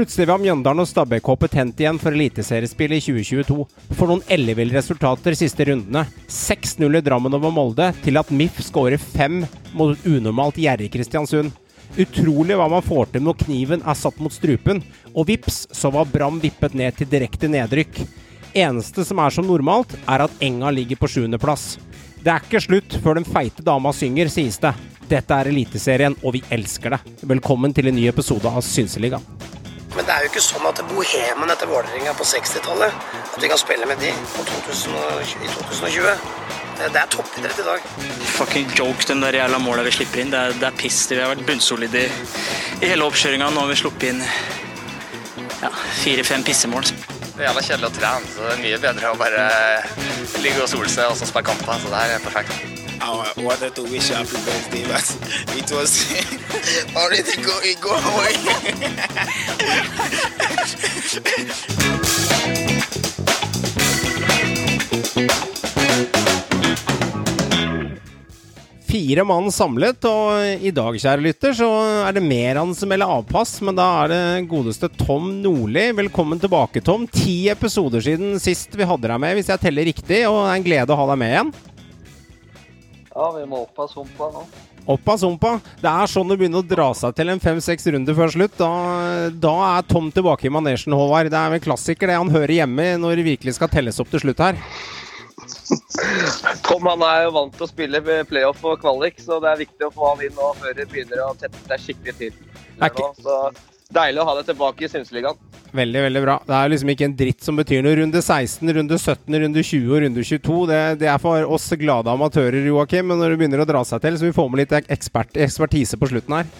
Plutselig var Mjøndalen og Stabæk tent igjen for eliteseriespill i 2022. For noen elleville resultater siste rundene. 6-0 i Drammen over Molde, til at MIF skårer fem mot et unormalt gjerrig Kristiansund. Utrolig hva man får til når kniven er satt mot strupen, og vips, så var Brann vippet ned til direkte nedrykk. Eneste som er som normalt, er at Enga ligger på sjuendeplass. Det er ikke slutt før den feite dama synger, sies det. Dette er Eliteserien, og vi elsker det. Velkommen til en ny episode av Synseligaen. Men det er jo ikke sånn at bohemen etter Vålerenga på 60-tallet At vi kan spille med de på 2020, i 2020. Det er toppidrett i dag. Fucking joke, den der jævla måla vi slipper inn. Det er, det er piss. Vi har vært bunnsolide i, i hele oppkjøringa. Nå har vi sluppet inn ja, fire-fem pissemål. Det er jævla kjedelig å trene, så det er mye bedre å bare ligge og sole seg og så spille kamper. Så det her er perfekt. I wanted to wish happy birthday, but it was already going go away. Fire mann samlet, og i dag, kjære lytter, så er det mer han som melder avpass. Men da er det godeste Tom Nordli. Velkommen tilbake, Tom. Ti episoder siden sist vi hadde deg med, hvis jeg teller riktig. Og det er en glede å ha deg med igjen. Ja, vi må opp av sumpa nå. Opp av sumpa. Det er sånn det begynner å dra seg til en fem-seks runder før slutt. Da, da, er Tom tilbake i manesjen, Håvard. Det er en klassiker, det. Han hører hjemme når det virkelig skal telles opp til slutt her. Tom han er jo vant til å spille playoff og kvalik, så det er viktig å få han inn nå før det begynner å tette seg skikkelig til. Ikke... Så deilig å ha deg tilbake i Synseligaen. Veldig, veldig bra. Det er liksom ikke en dritt som betyr noe. Runde 16, runde 17, runde 20 og runde 22. Det, det er for oss glade amatører, Joakim. Men når det begynner å dra seg til, så vi får med litt ekspert, ekspertise på slutten her.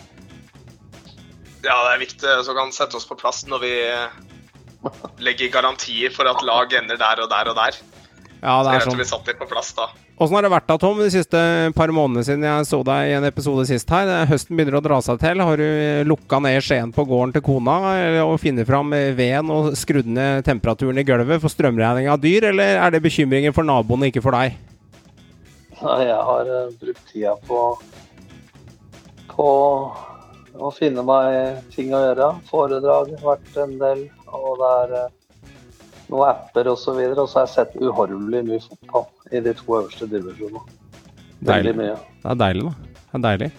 Ja, det er viktig så kan sette oss på plass når vi legger garantier for at lag ender der og der og der. Ja, det er sånn. Vi satt litt på plass da. Åssen har det vært da, Tom, de siste par månedene siden jeg så deg i en episode sist her? Høsten begynner å dra seg til. Har du lukka ned skjeen på gården til kona og funnet fram veden og skrudd ned temperaturen i gulvet for strømregning av dyr, eller er det bekymringer for naboene, ikke for deg? Nei, jeg har uh, brukt tida på på å finne meg ting å gjøre. Foredrag, har vært en del. Og det er uh, noen apper osv. Og, så og så har jeg sett uhorvelig mye fotball i de to øverste divisjonene. Veldig mye. Det er deilig, da. Det er deilig.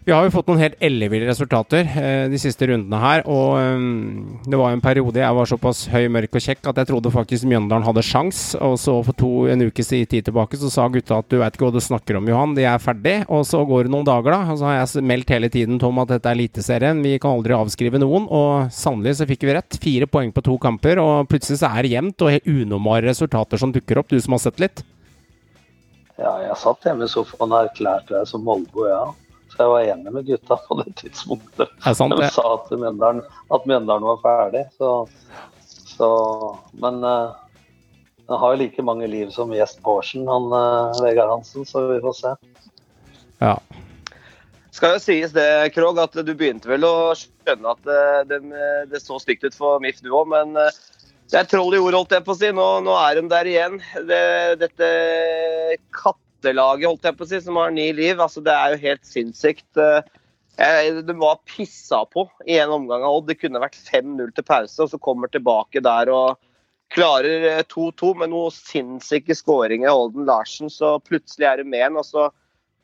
Vi har jo fått noen helt elleville resultater eh, de siste rundene her. Og um, det var en periode jeg var såpass høy, mørk og kjekk at jeg trodde faktisk Mjøndalen hadde sjans. Og så for to, en siden tid tilbake så sa gutta at du veit ikke hva du snakker om, Johan. De er ferdig. Og så går det noen dager, da. Og så har jeg meldt hele tiden, Tom, at dette er Eliteserien. Vi kan aldri avskrive noen. Og sannelig så fikk vi rett. Fire poeng på to kamper. Og plutselig så er det jevnt og helt unormale resultater som dukker opp. Du som har sett litt? Ja, jeg satt hjemme i sofaen og erklærte deg som Molbo, ja. Så jeg var enig med gutta på det tidspunktet. Det sant, De sa at Mjøndalen, at Mjøndalen var ferdig. Så, så Men uh, han har jo like mange liv som gjest Bårdsen, han uh, Vegard Hansen, så vi får se. Ja. Skal jo sies det, Krog, at du begynte vel å skjønne at uh, det, det, så stygt ut for MIF du òg, men det er troll i ord, holdt jeg på å si. Nå, nå er de der igjen. Det, dette kattelaget, holdt jeg på å si, som har ni liv, altså det er jo helt sinnssykt. De var pissa på i en omgang av Odd. Det kunne vært 5-0 til pause, og så kommer tilbake der og klarer 2-2 med noen sinnssyke skåringer Olden Larsen. Så plutselig er det med en. Og så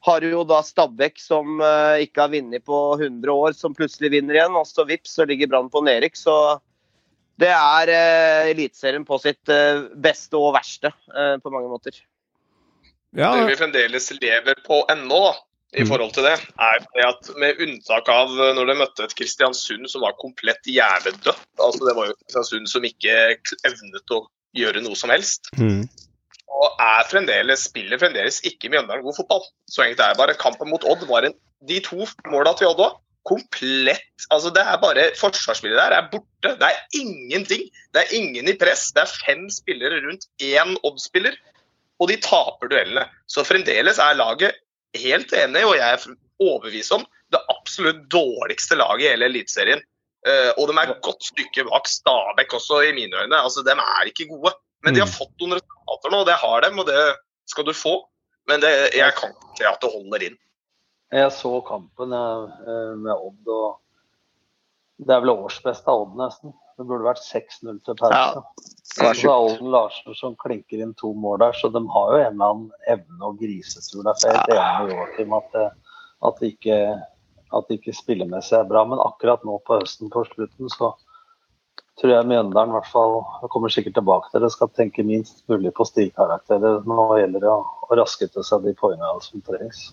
har jo da Stabæk, som ikke har vunnet på 100 år, som plutselig vinner igjen. Og så vips, så ligger Brann på nedrykk. Så det er uh, Eliteserien på sitt beste og verste på mange måter. Ja. Det vi fremdeles lever på ennå, i mm. forhold til det, er det at med unntak av når de møtte et Kristiansund som var komplett hjernedødt altså Det var jo Kristiansund som ikke evnet å gjøre noe som helst. Mm. Og er fremdeles, spiller fremdeles ikke Mjøndalen god fotball. Så egentlig er det bare kampen mot Odd var en, de to måla til Odd òg komplett altså Det er bare Forsvarsspillet der er borte. Det er ingenting. Det er ingen i press. Det er fem spillere rundt én Odd-spiller, og de taper duellene. Så fremdeles er laget helt enig, og jeg er overbevist om det absolutt dårligste laget i hele Eliteserien. Uh, og de er et godt stykke bak Stabæk også, i mine øyne. Altså, De er ikke gode. Men de har fått noen resultater nå, og det har dem, og det skal du få. Men det, jeg kan ikke se at det holder inn. Jeg så kampen med Odd, og Det er vel årsbeste av Odd, nesten. Det burde vært 6-0 til pause. Ja, det er Alden Larsen som klinker inn to mål der, så de har jo en eller annen evne og grisetur der. Så jeg er helt enig med Joakim at, det- at, det ikke, at det ikke spillemessig er bra. Men akkurat nå på høsten på slutten så tror jeg Mjøndalen i hvert fall kommer sikkert tilbake til det, skal tenke minst mulig på stilkarakterer. Nå gjelder det å, å raske til seg de poengene som trengs.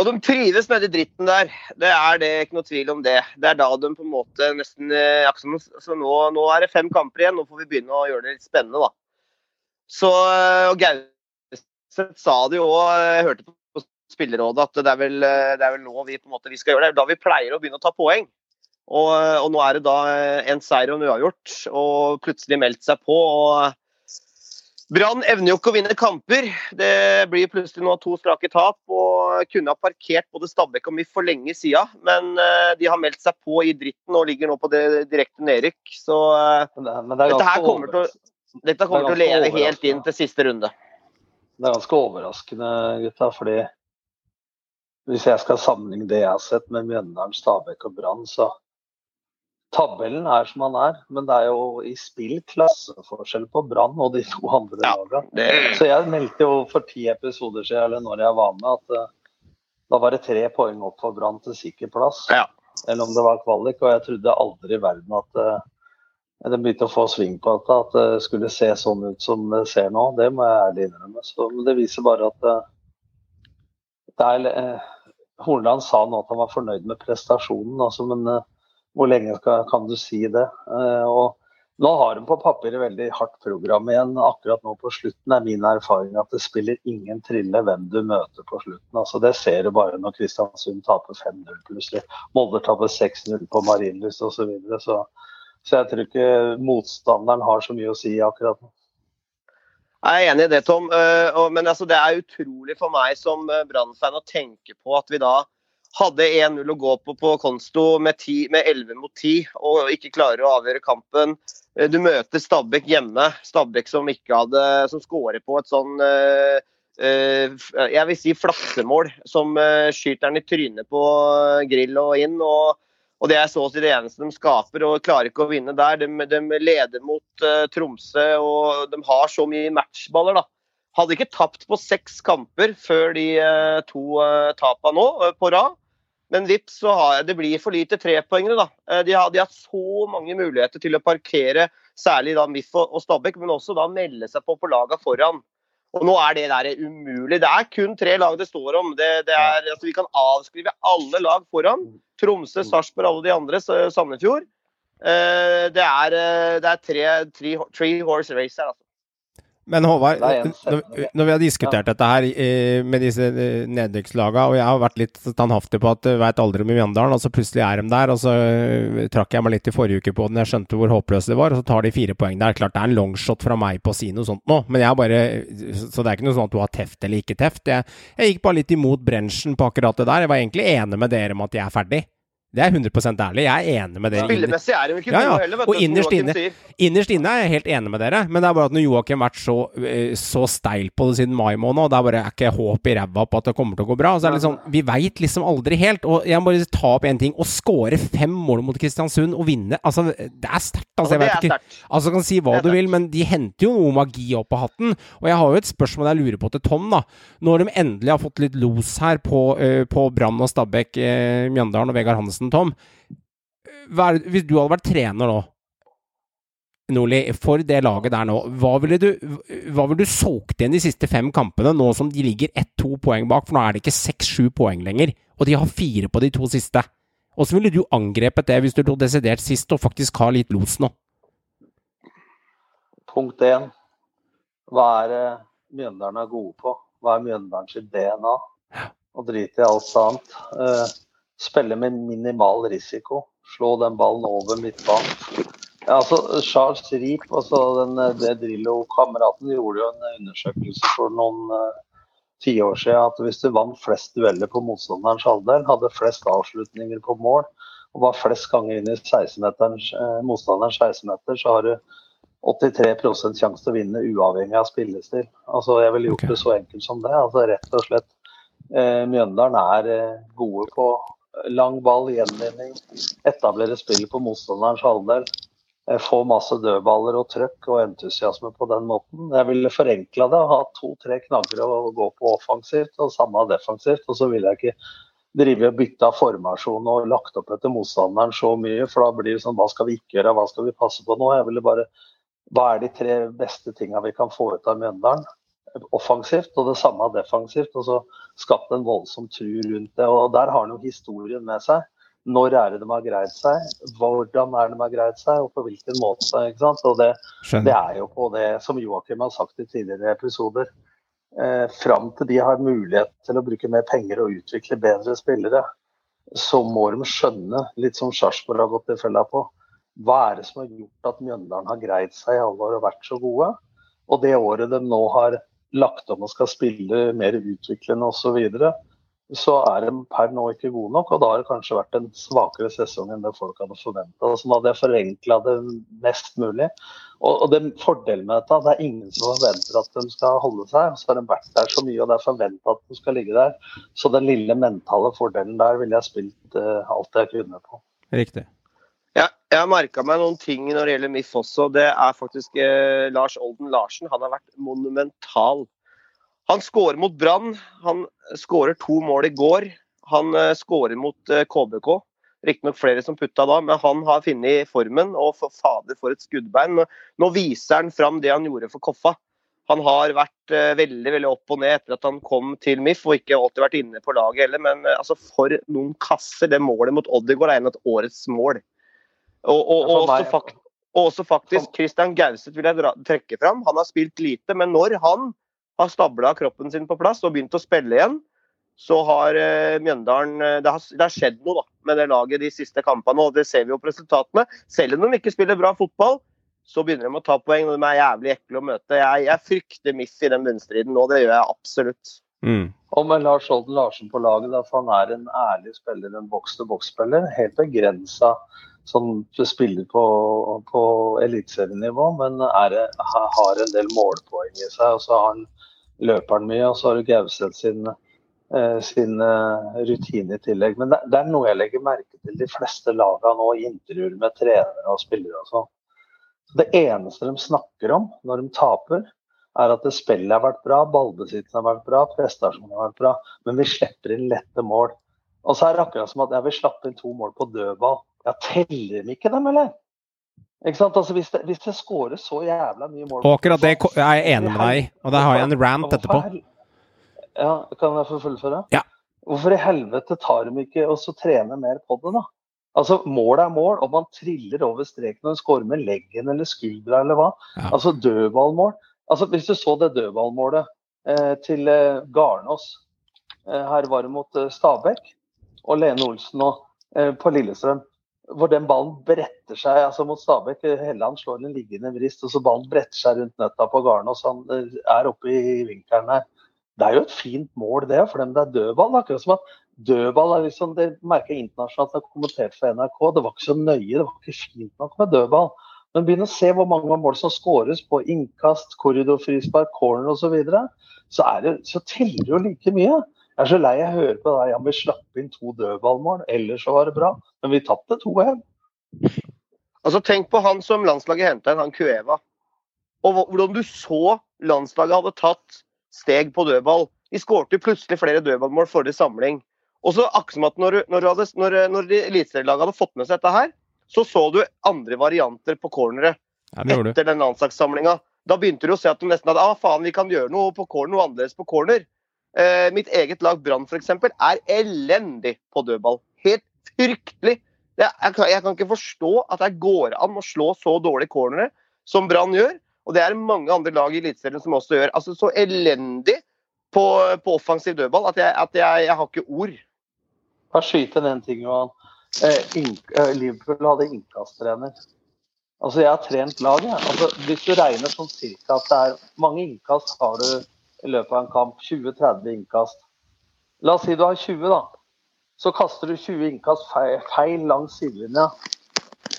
Og de trives nedi dritten der. Det er det, ikke noe tvil om det. Det er da de på en måte nesten eh, Så nå, nå er det fem kamper igjen, nå får vi begynne å gjøre det litt spennende, da. Så eh, og Gauseth sa det jo òg, jeg hørte på spillerrådet, at det er, vel, eh, det er vel nå vi på en måte vi skal gjøre det. Det er da vi pleier å begynne å ta poeng. Og, eh, og nå er det da eh, en seier og en uavgjort, og plutselig meldt seg på. og Brann evner jo ikke å vinne kamper. Det blir plutselig nå to strake tap. og Kunne ha parkert både Stabæk og MIF for lenge siden, men eh, de har meldt seg på i dritten og ligger nå på det direkte nedrykk. Så eh, Men det, det dette her kommer til å, dette kommer til å leve helt inn til siste runde. Det er ganske overraskende, gutta. fordi hvis jeg skal sammenligne det jeg har sett med Mjøndalen, Stabæk og Brann, så Tabellen er som den er, men det er jo i spill klasseforskjell på Brann og de to andre Ja, lagene. Så jeg meldte jo for ti episoder siden, eller når jeg var med, at uh, da var det tre poeng opp for Brann til sikker plass. Ja. Eller om det var kvalik. Og jeg trodde aldri i verden at uh, det begynte å få sving på dette, at det skulle se sånn ut som det ser nå. Det må jeg ærlig innrømme. Så, men det viser bare at eh, det er eh, Horneland sa nå at han var fornøyd med prestasjonen, altså, men eh, hvor lenge skal, kan du si det? Eh, og nå har de på papiret veldig hardt program igjen. Akkurat nå på slutten er min erfaring at det spiller ingen trille hvem du møter på slutten. Altså, det ser du bare når Kristiansund taper 5-0 plutselig. Molde taper 6-0 på Marienlyst osv. Så, videre. så så jeg tror ikke motstanderen har så mye å si akkurat nå. Jeg er enig i det, Tom. Eh, Men altså, det er utrolig for meg som eh, Brann-fan å tenke på at vi da hadde 1-0 å gå på på Konsto med, 10, med 11 mot 10 og ikke klarer å avgjøre kampen. Eh, Du møter Stabæk hjemme. Stabæk som ikke hadde som skårer på et sånn uh, uh, jeg vil si flaksemål som uh, skyter den i trynet på grill og inn. og og Det er så å si det eneste de skaper, og klarer ikke å vinne der. De, de leder mot Tromsø, og de har så mye matchballer. da. Hadde ikke tapt på seks kamper før de to uh, tapa nå på rad. Men vips, så har det blir for lite trepoengere. da. Eh, de, har, de har så mange muligheter til å parkere særlig da MIF og, og Stabæk, men også da melde seg på på laga foran. Og nå er det der umulig. Det er kun tre lag det står om. Det, det er, altså, vi kan avskrive alle lag foran. Tromsø, Sarpsborg, alle de andre, så- Sandefjord. Eh, det er, eh, det er tre, tre, three horse race her, altså. Men Håvard, når, vi har diskutert dette her eh, med disse eh, nedrykkslagene, og jeg har vært litt standhaftig på at jeg veit aldri med Mjøndalen, og så plutselig er de der, og så eh, trakk jeg meg litt i forrige uke på den, jeg skjønte hvor håpløse det var, og så tar de fire poeng der. Klart det er en longshot fra meg på å si noe sånt nå, men jeg bare Så det er ikke noe sånn at du har teft eller ikke teft. Jeg, jeg gikk bare litt imot brensjen på akkurat det der. Jeg var egentlig enig med dere om at jeg er ferdig. Det er 100% ærlig. Jeg er enig med dere. Spillemessig er det jo ikke Ja, ja. heller, Og innerst inne-. Innerst inne er jeg helt enig med dere, men det er bare at når Joakim har vært så, eh, så steil på det siden mai måned, og det er bare er ikke håp i ræva på at det kommer til å gå bra, så er det sånn Vi veit liksom aldri helt. Og jeg må bare ta opp én ting. Å skåre fem mål mot Kristiansund og vinne, altså Det er sterkt. Altså, jeg vet ikke. Altså, kan si hva du vil, men de henter jo noe magi opp av hatten. Og jeg har jo et spørsmål jeg lurer på til Tom, da. Når de endelig har fått litt los her på, eh, på Brann og Stabæk, eh, Mjøndalen og Vegard Hansen, Tom. Hva er, hvis du hadde vært trener nå, Nordli, for det laget der nå, hva ville du, hva ville du solgt inn de siste fem kampene, nå som de ligger ett-to poeng bak? For nå er det ikke seks-sju poeng lenger, og de har fire på de to siste. Åssen ville du angrepet det hvis du lå desidert sist og faktisk har litt los nå? Punkt én. Hva er Mjøndalen er gode på? Hva er Mjøndalen sitt DNA? Og drit i alt annet. Eh, spille med minimal risiko. Slå den ballen over midtbanen. Ja, altså, Charles Reap, altså den, det Drillo-kameraten, gjorde jo en undersøkelse for noen uh, tiår siden at hvis du vant flest dueller på motstanderens halvdel, hadde flest avslutninger på mål og var flest ganger inn i 16-meters, eh, motstanderens 16-meter, så har du 83 sjanse til å vinne uavhengig av spillestil. Altså, jeg ville gjort okay. det så enkelt som det. altså Rett og slett. Eh, Mjøndalen er eh, gode på Lang ball, gjenvinning. Etablere spill på motstanderens halvdel. Eh, Få masse dødballer og trøkk og entusiasme på den måten. Jeg ville forenkla det og ha to-tre knagger å gå på offensivt og samme defensivt. Og så ville jeg ikke drive og bytte av formasjon og lagt opp etter motstanderen så mye, for da blir det sånn hva skal vi ikke gjøre, hva skal vi passe på nå? Jeg ville bare hva er de tre beste tinga vi kan få ut av Mjøndalen? Offensivt og det samme defensivt. Og så skapte en voldsom tru rundt det. Og der har han jo historien med seg. Når er det de har greid seg? Hvordan er det de har greid seg, og på hvilken måte? ikke sant? Og det, det er jo på det som Joakim har sagt i tidligere episoder. Eh, fram til de har mulighet til å bruke mer penger og utvikle bedre spillere, så må de skjønne, litt som Sarpsborg har gått i fella på, hva er det som har gjort at Mjøndalen har greid seg i alle år og vært så gode? Og det året de nå har lagt om og skal spille mer utviklende osv., så, videre, så er de per nå ikke gode nok. Og da har det kanskje vært en svakere sesong enn det folk hadde forventa. Så nå hadde jeg forenkla det mest mulig. Og, og det Fordelen med dette det er ingen som forventer at de skal holde seg. Så har de vært der så mye, og det er forventa at de skal ligge der. Så den lille mentale fordelen der ville jeg spilt eh, alt jeg kunne på. Riktig. Ja, jeg har merka meg noen ting når det gjelder MIF også. Det er faktisk eh, Lars Olden Larsen. Han har vært monumental. Han skårer mot Brann. Han skårer to mål i går. Han eh, skårer mot eh, KBK. Riktignok flere som putta da, men han har funnet formen. Og for fader, for et skuddbein. Nå, viser han fram det han gjorde for Koffa. Han har vært eh, veldig veldig opp og ned etter at han kom til MIF, og ikke alltid vært inne på laget heller. Men eh, altså, for noen kasser. Det målet mot Oddegård er en av årets mål. Og, og, og, også, fakt, også faktisk Christian Gauseth vil jeg dra, trekke fram. Han har spilt lite, men når han har stabla kroppen sin på plass og begynt å spille igjen, så har eh, Mjøndalen eh, det, har, det har skjedd noe da, med det laget de siste kampene. og Det ser vi jo på resultatene. Selv om de ikke spiller bra fotball, så begynner de å ta poeng. og De er jævlig ekle å møte. Jeg, jeg frykter MIF i den bunnstriden nå, det gjør jeg absolutt. Mm. Og med Lars Olden Larsen på laget, da, for han er en ærlig spiller, en boks-til-boks-spiller. Helt begrensa som spiller på, på eliteserienivå, men er, har en del målpoeng i seg. Og så har han løperen mye, og så har du Gauseth sin, eh, sin eh, rutine i tillegg. Men det, det er noe jeg legger merke til de fleste lagene nå i intervjuer med trenere og spillere og sånn. Det eneste de snakker om når de taper, er at spillet har vært bra, ballbesittelsen har vært bra, prestasjonen har vært bra, men vi slipper inn lette mål. Og så er det akkurat som at ja, vi slapp inn to mål på dødball. Ja, teller de ikke dem, eller? Ikke sant? Altså, hvis, det, hvis det skåres så jævla mye mål akkurat det er jeg enig med deg i, og der har jeg en rant etterpå. Ja, kan jeg få fullføre? Ja. Hvorfor i helvete tar de ikke og så trener mer på det, da? Altså, Mål er mål, og man triller over streken og skårer med leggen eller skuldra eller hva. Ja. Altså dødballmål. Altså, Hvis du så det dødballmålet eh, til eh, Garnås eh, Her var det mot eh, Stabæk og Lene Olsen og, eh, på Lillestrøm. Hvor den ballen bretter seg altså mot Stabæk. Helland slår en liggende vrist, og så ballen bretter seg rundt nøtta på Garnås. Han eh, er oppe i vinkelen her. Det er jo et fint mål, det, for dem det er dødball. Akkurat som at dødball er liksom, Det merker jeg internasjonalt når jeg har kommentert for NRK. Det var ikke så nøye, det var ikke fint nok med dødball. Men begynn å se hvor mange mål som skåres på innkast, korridorfrispark, corner osv. Så, videre. så, så teller det jo like mye. Jeg er så lei jeg hører på deg. Ja, vi slapp inn to dødballmål, ellers så var det bra. Men vi tapte to igjen. Altså, Tenk på han som landslaget henta inn, han Cueva. Og hvordan du så landslaget hadde tatt steg på dødball. De skårte plutselig flere dødballmål forrige samling. Og så akkurat som at når, når, når, når de eliteserielaget hadde fått med seg dette her, så så du andre varianter på corneret Ja, det gjorde du. etter den landslagssamlinga. Da begynte du å se at de nesten hadde ah, faen, vi kan gjøre noe på corner, noe annerledes på corner. Eh, mitt eget lag Brann f.eks. er elendig på dødball. Helt fryktelig. Det, jeg, kan, jeg kan ikke forstå at det går an å slå så dårlige cornere som Brann gjør. Og det er mange andre lag i Eliteserien som også gjør. Altså Så elendig på, på offensiv dødball at, jeg, at jeg, jeg har ikke ord. Bare skyte den tingen, ting, Johan. Eh, eh, Liverpool hadde innkasttrener. Altså, jeg har trent laget. Altså, hvis du regner sånn cirka at det er mange innkast har du i løpet av en kamp, 20-30 innkast. La oss si du har 20, da. Så kaster du 20 innkast feil, langs sidelinja.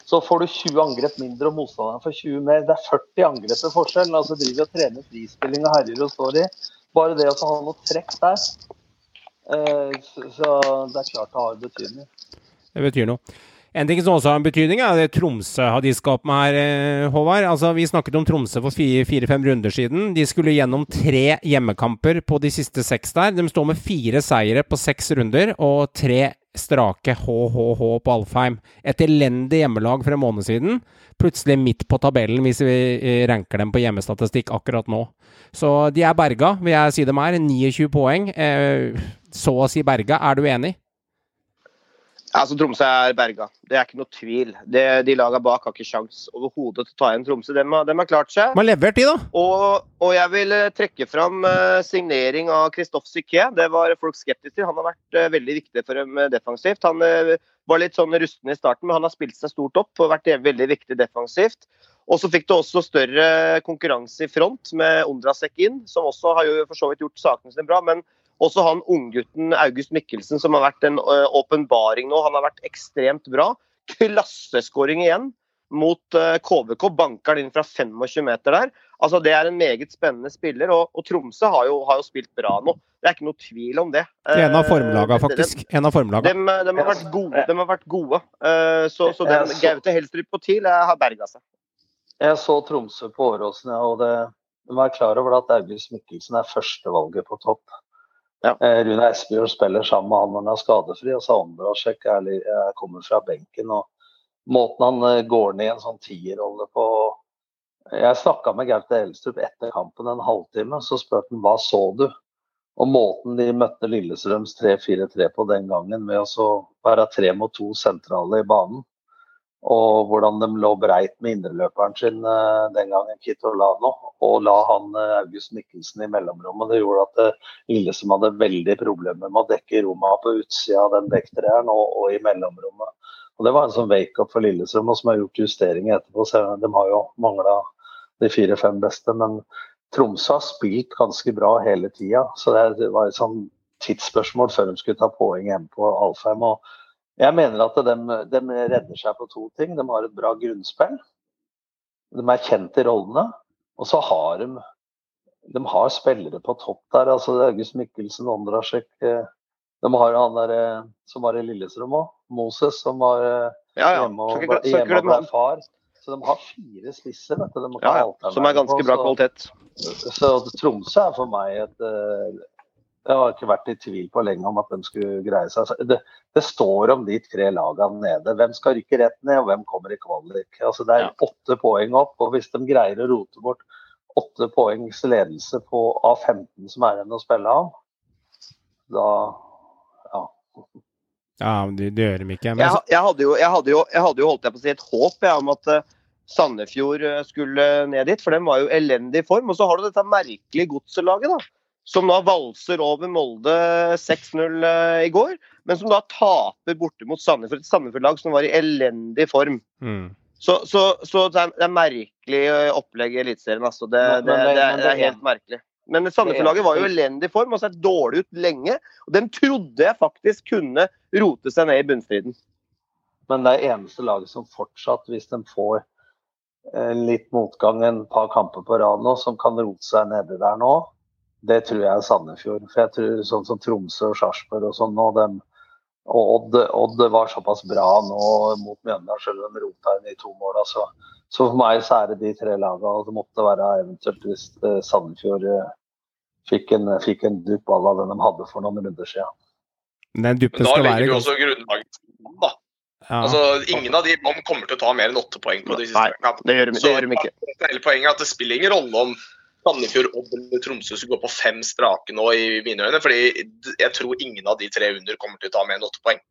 Så får du 20 angrep mindre, og motstanderen får 20 mer. Det er 40 angrep i forskjell. Altså driver og trener frispilling og herjer og står i. Bare det å ha noe trekk der Eh, så det er klart det har betydning. Det betyr noe. En ting som også har en betydning, er det Tromsø har de skapt med her, eh, Håvard. Altså, vi snakket om Tromsø for fire-fem runder siden. De skulle gjennom tre hjemmekamper på de siste seks der. De står med fire seire på seks runder og tre strake HHH på Alfheim. Et elendig hjemmelag for en måned siden. Plutselig midt på tabellen hvis vi eh, ranker dem på hjemmestatistikk akkurat nå. Så de er berga, vil jeg si dem er. 29 poeng. Eh, så å si berga. Er du enig? Altså, Tromsø er berga. Det er ikke noe tvil. Det, de lagene bak har ikke sjans overhodet til å ta igjen Tromsø. De har, de har klart seg. Man levert, de, da. Og, og jeg vil eh, trekke fram uh, signering av Christophe Syké. Det var folk skeptiske til. Han har vært uh, veldig viktig for dem defensivt. Han var litt sånn rusten i starten, men han har spilt seg stort opp og vært veldig viktig defensivt. Og så fikk du også større konkurranse i front med Ondrasek inn, som også har jo for så vidt gjort sakene sine bra. men også han unggutten August Mikkelsen, som har vært en åpenbaring nå. Han har vært ekstremt bra. Klasseskåring igjen mot KVK. Banker den inn fra 25 meter der. Altså, Det er en meget spennende spiller, og, og Tromsø har jo, har jo, spilt bra nå. Det er ikke noe tvil om det. En av formlaga, faktisk. En av formlaga. De, de, har vært gode. De har vært gode. Så, så den Gaute Helstrup på TIL har berga seg. Jeg så Tromsø på Åråsen, ja, og det, de var klar over at August Mikkelsen er førstevalget på topp. Ja. Rune Espejord spiller sammen med han når han er skadefri, og så Ondrasjek kommer fra benken. og Måten han går ned i en sånn tierrolle på Jeg snakka med Gaute Elstrup etter kampen en halvtime, så spurte han hva så du? Og måten de møtte Lillestrøms 3-4-3 på den gangen, med å være tre mot to sentrale i banen, og hvordan de lå breit med indreløperen sin uh, den gangen, Kitolano, og la han uh, August Mikkelsen i mellomrommet. Det gjorde at uh, hadde veldig problemer med å dekke rommet på utsida av den dekktreeren og, og, i mellomrommet. Og Det var en sånn wake-up for Lillestrøm, og som har gjort justeringer etterpå. De har jo mangla de fire-fem beste, men Tromsø har spilt ganske bra hele tida. Så det var et sånn tidsspørsmål før de skulle ta poeng hjemme på Alfheim. og jeg mener at de, de, redder seg på to ting. De har et bra grunnspill. De er kjent i rollene. Og så har de de har spillere på topp der. altså August Mikkelsen, Ondrasjek eh, De har han der eh, som var i Lillestrøm òg. Moses, som var eh, ja, ja. hjemme og, hjemme og ble far. Så de har fire spisser. vet du. Ja, ja. Som er ganske bra kvalitet. Så, så Tromsø er for meg et jeg har ikke vært i tvil på lenge om at de skulle greie seg. Det, det står om de tre lagene nede. Hvem skal rykke rett ned, og hvem kommer i kvalik. Altså, det er ja. åtte poeng opp, og hvis de greier å rote bort åtte poengs ledelse på, A15 som er igjen å spille av, da ja. Ja, det, det gjør de ikke. Men... Jeg, jeg, hadde jo, jeg, hadde jo, jeg hadde jo holdt jeg på å si et håp jeg, om at uh, Sandefjord uh, skulle ned dit, for de var jo elendig i form. Og så har du dette merkelige godselaget, da som da valser over Molde 6-0 eh, i går, men som da taper borte mot Sandefjord, et Sandefjord-lag som var i elendig form. Mm. Så, så, så, det er, det er merkelig eh, opplegg i Eliteserien. Altså. Det, det, det, er, er helt merkelig. Men Sandefjord-laget var jo i elendig form og sett dårlig ut lenge. og Den trodde jeg faktisk kunne rote seg ned i bunnstriden. Men det er eneste laget som fortsatt, hvis de får eh, litt motgang en par kamper på rad nå, som kan rote seg nedi der nå, det tror jeg er Sandefjord. For jeg tror sånn som Tromsø og Sarpsborg og sånn nå, dem, og Odd, Odd, var såpass bra nå mot Mjøndalen, selv om de rota inn i to mål. Altså. Så for meg så er det de tre lagene. Og det måtte være eventuelt hvis eh, Sandefjord eh, fikk en, fikk en dupp à la den de hadde for noen runder siden. Den duppen skal være Da legger du også grunnlaget da. Ja. Altså, ingen av de kommer til å ta mer enn åtte poeng på de siste kampene. Det gjør de, det gjør de ikke. Så poenget at det spiller ingen rolle om Sandefjord, Odd eller Tromsø skulle gå på fem strake nå, i mine øyne. fordi jeg tror ingen av de tre under kommer til å ta mer enn åtte poeng.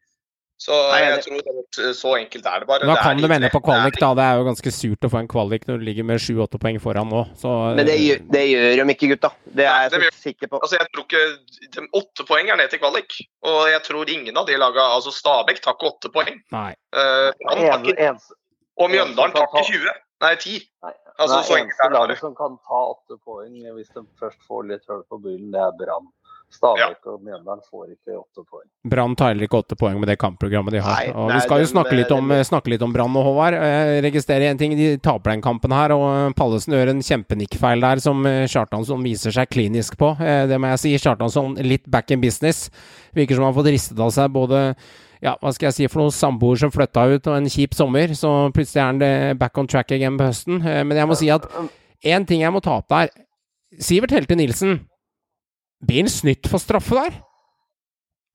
Så jeg tror det, så enkelt er det bare. Da kan du vende på kvalik, da. Det er jo ganske surt å få en kvalik når du ligger med sju-åtte poeng foran nå. Så, Men det, det, gjør de ikke, gutta. Det er jeg så sikker på. Altså, jeg tror ikke Åtte poeng er ned til kvalik. Og jeg tror ingen av de laga Altså, Stabæk tar ikke åtte poeng. Nei. Uh, en, og Mjøndalen tar ikke 20. Nei, 10. Altså, det eneste laget som kan ta åtte poeng hvis de først får litt hull på byllen, det er Brann. Stabæk og Mjøndalen får ikke åtte poeng. Brann tar heller ikke åtte poeng med det kampprogrammet de har. Nei, og nei, Vi skal jo snakke litt om, snakke litt om Brann og Håvard. Jeg registrerer én ting, de taper den kampen her, og Pallesen gjør en kjempenikkfeil der som eh, Kjartansson viser seg klinisk på. Eh, Det må jeg si. Kjartansson litt back in business. Virker som han har fått ristet av seg både ja, hva skal jeg si for noen samboer som flytta ut, og en kjip sommer. Så plutselig er han back on track again på høsten. Eh, Men jeg må si at én ting jeg må ta opp der. Sivert Helte Nilsen. Blir han snytt for straffe der?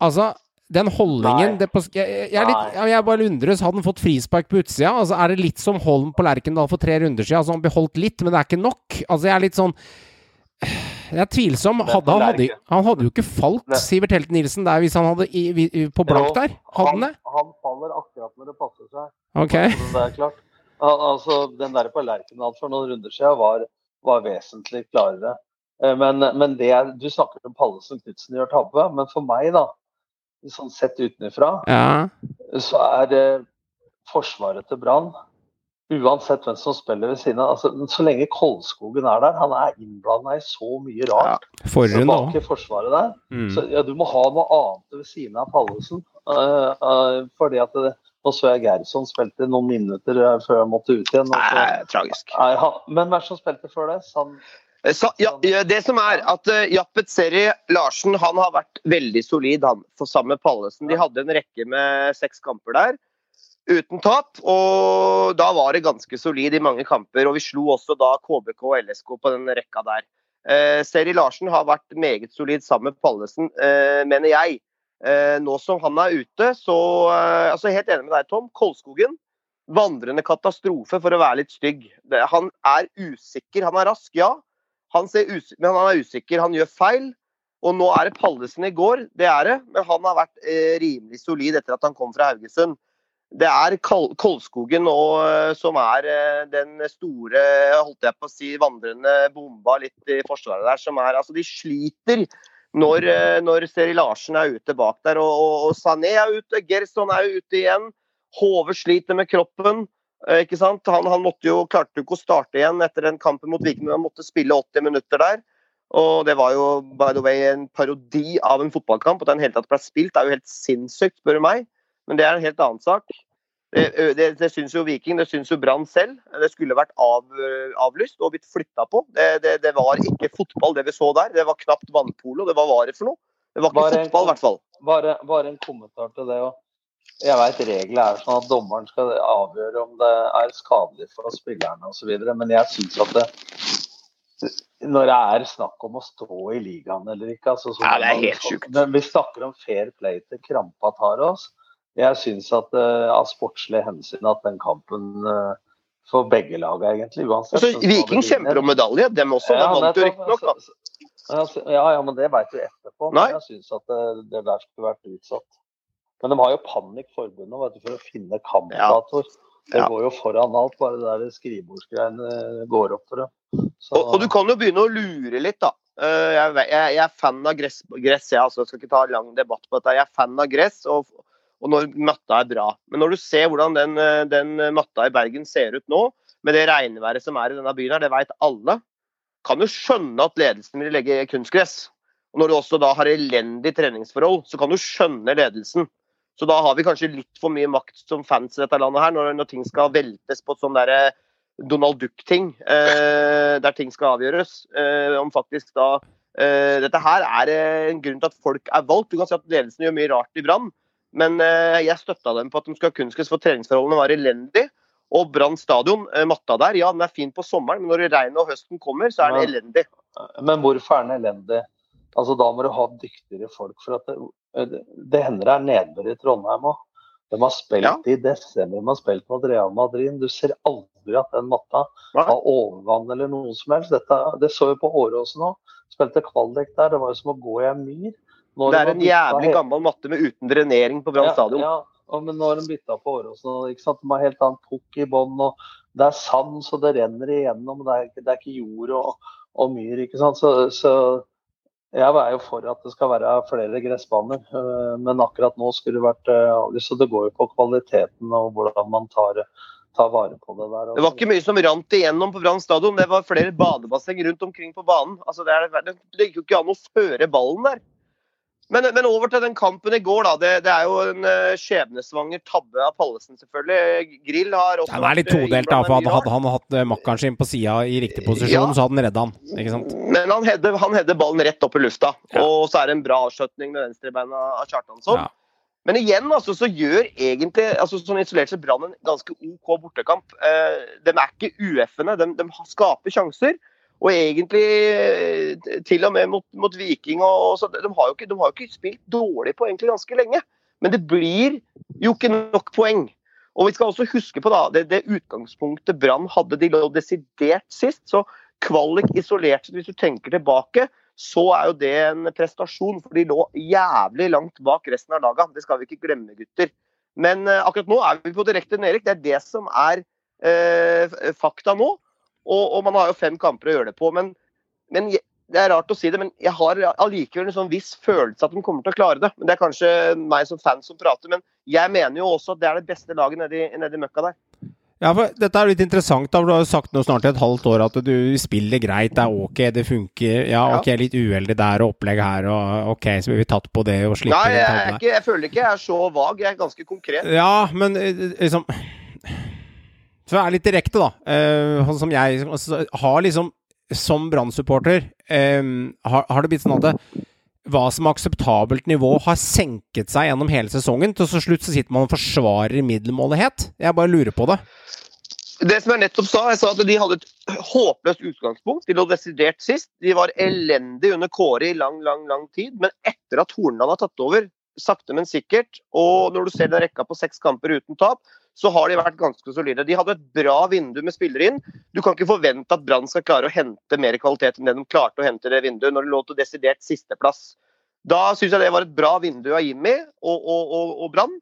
Altså, den holdningen det på, jeg, jeg, litt, jeg bare undres. Hadde han fått frispark på utsida? Altså, er det litt som Holm på Lerkendal for tre runder siden? Altså, han beholdt litt, men det er ikke nok. Altså, jeg er litt sånn Jeg er tvilsom. Hadde, han, hadde, han hadde jo ikke falt Det- Sivert Helt Nilsen der hvis han hadde i, i, på blank der. Hadde han det? Han faller akkurat når det passer seg. Ok. Det er klart. Al altså, den der på hans for noen runder siden var, var vesentlig klarere. Eh, Men, men det er, du snakker om Pallesen Knutsen gjør tabbe, men for meg, da, sånn sett utenfra, Ja. så er det forsvaret til Brann Uansett hvem som spiller ved siden av. Altså, så lenge Kolskogen er der, han er innblanda i så mye rart Forrunde bak i forsvaret der. Mm. Så ja, du må ha noe annet ved siden av Pallesen. Uh, uh, fordi at det, Nå så jeg Gerson spilte noen minutter eh, før jeg måtte ut igjen. og så Nei, tragisk. er han, men hvem som spilte før det? Sand, Eh, Så, ja, ja, det som er at uh, Jappet Seri Larsen han har vært veldig solid han, for sammen med Pallesen. De hadde en rekke med seks kamper der uten tap. Og da var det ganske solid i mange kamper. Og vi slo også da KBK og LSK på den rekka der. Eh, Seri Larsen har vært meget solid sammen med Pallesen, eh, mener jeg. Eh, nå som han er ute, så eh, altså Helt enig med deg, Tom. Kolskogen. Vandrende katastrofe, for å være litt stygg. Det, han er usikker. Han er rask, ja. Han men han er usikker, han gjør feil. Og nå er det Pallesen i går, det er det. Men han har vært eh, rimelig solid etter at han kom fra Haugesund. Det er Koldskogen eh, som er eh, den store, holdt jeg på å si, vandrende bomba litt i forsvaret der. Som er, altså De sliter når, eh, når Seri Larsen er ute bak der. Og, og, og Sané er ute, Gerson er ute igjen. Hove sliter med kroppen. Eh, ikke sant? Han, han måtte jo, klarte jo ikke å starte igjen etter den kampen mot Viking. men Han måtte spille 80 minutter der. Og det var jo by the way en parodi av en fotballkamp. At den hele tatt ble spilt, det er jo helt sinnssykt, spør du meg. Men det er en helt annen sak. Det, det, det syns jo Viking, det syns jo Brann selv. Det skulle vært av, avlyst og blitt flytta på. Det, det, det var ikke fotball, det vi så der. Det var knapt vannpolo. Det var hva det for noe? Det var ikke Bare en- fotball, i hvert fall. bare, bare en kommentar til det. Og jeg vet reglene er sånn at dommeren skal avgjøre om det er skadelig for spillerne osv., men jeg syns at det, når det er snakk om å stå i ligaen eller ikke altså, så Ja, det er helt sjukt. Vi snakker om fair play til krampa tar oss. Jeg syns at uh, av sportslige hensyn at den kampen uh, for begge lag egentlig, uansett Altså, Viking kjemper om medalje, dem også. Ja, vant jo riktignok, da. Så- så- Ja, ja, ja, men det veit du etterpå. Nei. Men jeg syns at det, det der skulle vært utsatt. Men de har jo panikk forbundet for å finne kampdatoer. Det Ja. går jo foran alt, bare det der skrivebordsgreiene går opp for dem. Så, Og, og du kan jo begynne å lure litt, da. Eh, Jeg, jeg, jeg er fan av gress, gress jeg, altså, jeg skal ikke ta lang debatt på dette. Jeg er fan av gress, og, og når matta er bra. Men når du ser hvordan den, eh, den matta i Bergen ser ut nå, med det regnværet som er i denne byen her, det veit alle, kan jo skjønne at ledelsen vil legge kunstgress. Og når du også da har elendig treningsforhold, så kan du skjønne ledelsen. Så da har vi kanskje litt for mye makt som fans i dette landet her, når, når ting skal veltes på sånn derre Donald Duck-ting, eh, der ting skal avgjøres. Eh, om faktisk da eh, Dette her er en grunn til at folk er valgt. Du kan si at ledelsen gjør mye rart i Brann, men eh, jeg støtta dem på at de skulle ha kunstgress, for treningsforholdene var elendige. Og Brann stadion, eh, matta der, ja den er fin på sommeren, men når regnet og høsten kommer, så er den elendig. Men hvorfor er den elendig? Altså, Da må du ha dyktigere folk. for at Det, det hender det er nedbør i Trondheim òg. De har spilt Ja. i desember, de har spilt mot Real Madrid. Du ser aldri at den matta har overvann eller noe som helst. Dette, det så vi på Åråsen òg. Spilte kvalik der. Det var jo som å gå i en myr. Det er en jævlig gammel matte med uten drenering på Brann stadion. Ja, ja. men nå har de bytta på Åråsen. De har helt annen pukk i bånn. Det er sand, så det renner igjennom. Det er, det er ikke jord og, og myr. ikke sant? Så, så jeg er jo for at det skal være flere gressbaner. øh, Men akkurat nå skulle det vært øh, avlyst. Så det går jo på kvaliteten og hvordan man tar, tar vare på det der. Det var ikke mye som rant igjennom på Brann stadion. Det var flere badebasseng rundt omkring på banen. Altså, det, er, det, det gikk jo ikke an å føre ballen der. Men, men over til den kampen i går, da. Det, det er jo en uh, skjebnesvanger tabbe av Pallesen, selvfølgelig. Grill har også Den er litt eh, todelt, da. For hadde, han hatt eh, makkeren sin på sida i riktig posisjon, Ja. så hadde han redda han. Ikke sant? Men han header, han header ballen rett opp i lufta. Ja. Og så er det en bra avslutning med venstrebeina av Kjartansson. Ja. Men igjen altså, så gjør egentlig altså, sånn isolert sett Brann en ganske OK bortekamp. Eh, de er ikke UF-ene, de, de skaper sjanser. Og egentlig eh, til og med mot, mot Viking og, og de, har ikke, de har jo ikke spilt dårlig på egentlig ganske lenge. Men det blir jo ikke nok poeng. Og vi skal også huske på da, det, det utgangspunktet Brann hadde. De lå desidert sist. Så kvalik isolert sett, hvis du tenker tilbake, så er jo det en prestasjon. For de lå jævlig langt bak resten av laga. Det skal vi ikke glemme, gutter. Men eh, akkurat nå er vi på direkte nedrykk. Det er det som er eh, fakta nå. Og, og man har jo fem kamper å gjøre det på. Men, men det er rart å si det, men jeg har allikevel en sånn viss følelse at de kommer til å klare det. Men Det er kanskje meg som fan som prater, men jeg mener jo også at det er det beste laget nedi, nedi møkka der. Ja, for Dette er litt interessant. da, for Du har jo sagt nå snart i et halvt år at du spiller greit, det er ok, det funker. Ja, ok, litt uheldig der og opplegg her, og ok, så blir vi tatt på det og slipper Nei, jeg, jeg, jeg føler ikke jeg er så vag. Jeg er ganske konkret. Ja, men eh, liksom For jeg er litt direkte, da. sånn som jeg altså, har liksom Som Brann-supporter eh, har, har det blitt sånn at det, hva som er akseptabelt nivå, har senket seg gjennom hele sesongen. Til så slutt så sitter man og forsvarer middelmådighet. Jeg bare lurer på det. Det som jeg nettopp sa, jeg sa at de hadde et håpløst utgangspunkt. De lå desidert sist. De var elendige under Kåre i lang, lang, lang tid. Men etter at Hornland har tatt over, sakte, men sikkert, og når du ser den rekka på seks kamper uten tap, så har de vært ganske solide. De hadde et bra vindu med spillere inn. Du kan ikke forvente at Brann skal klare å hente mer kvalitet enn det de klarte å hente det vinduet når de lå til desidert sisteplass. Da syns jeg det var et bra vindu av Jimmy og, og, og, og Brann.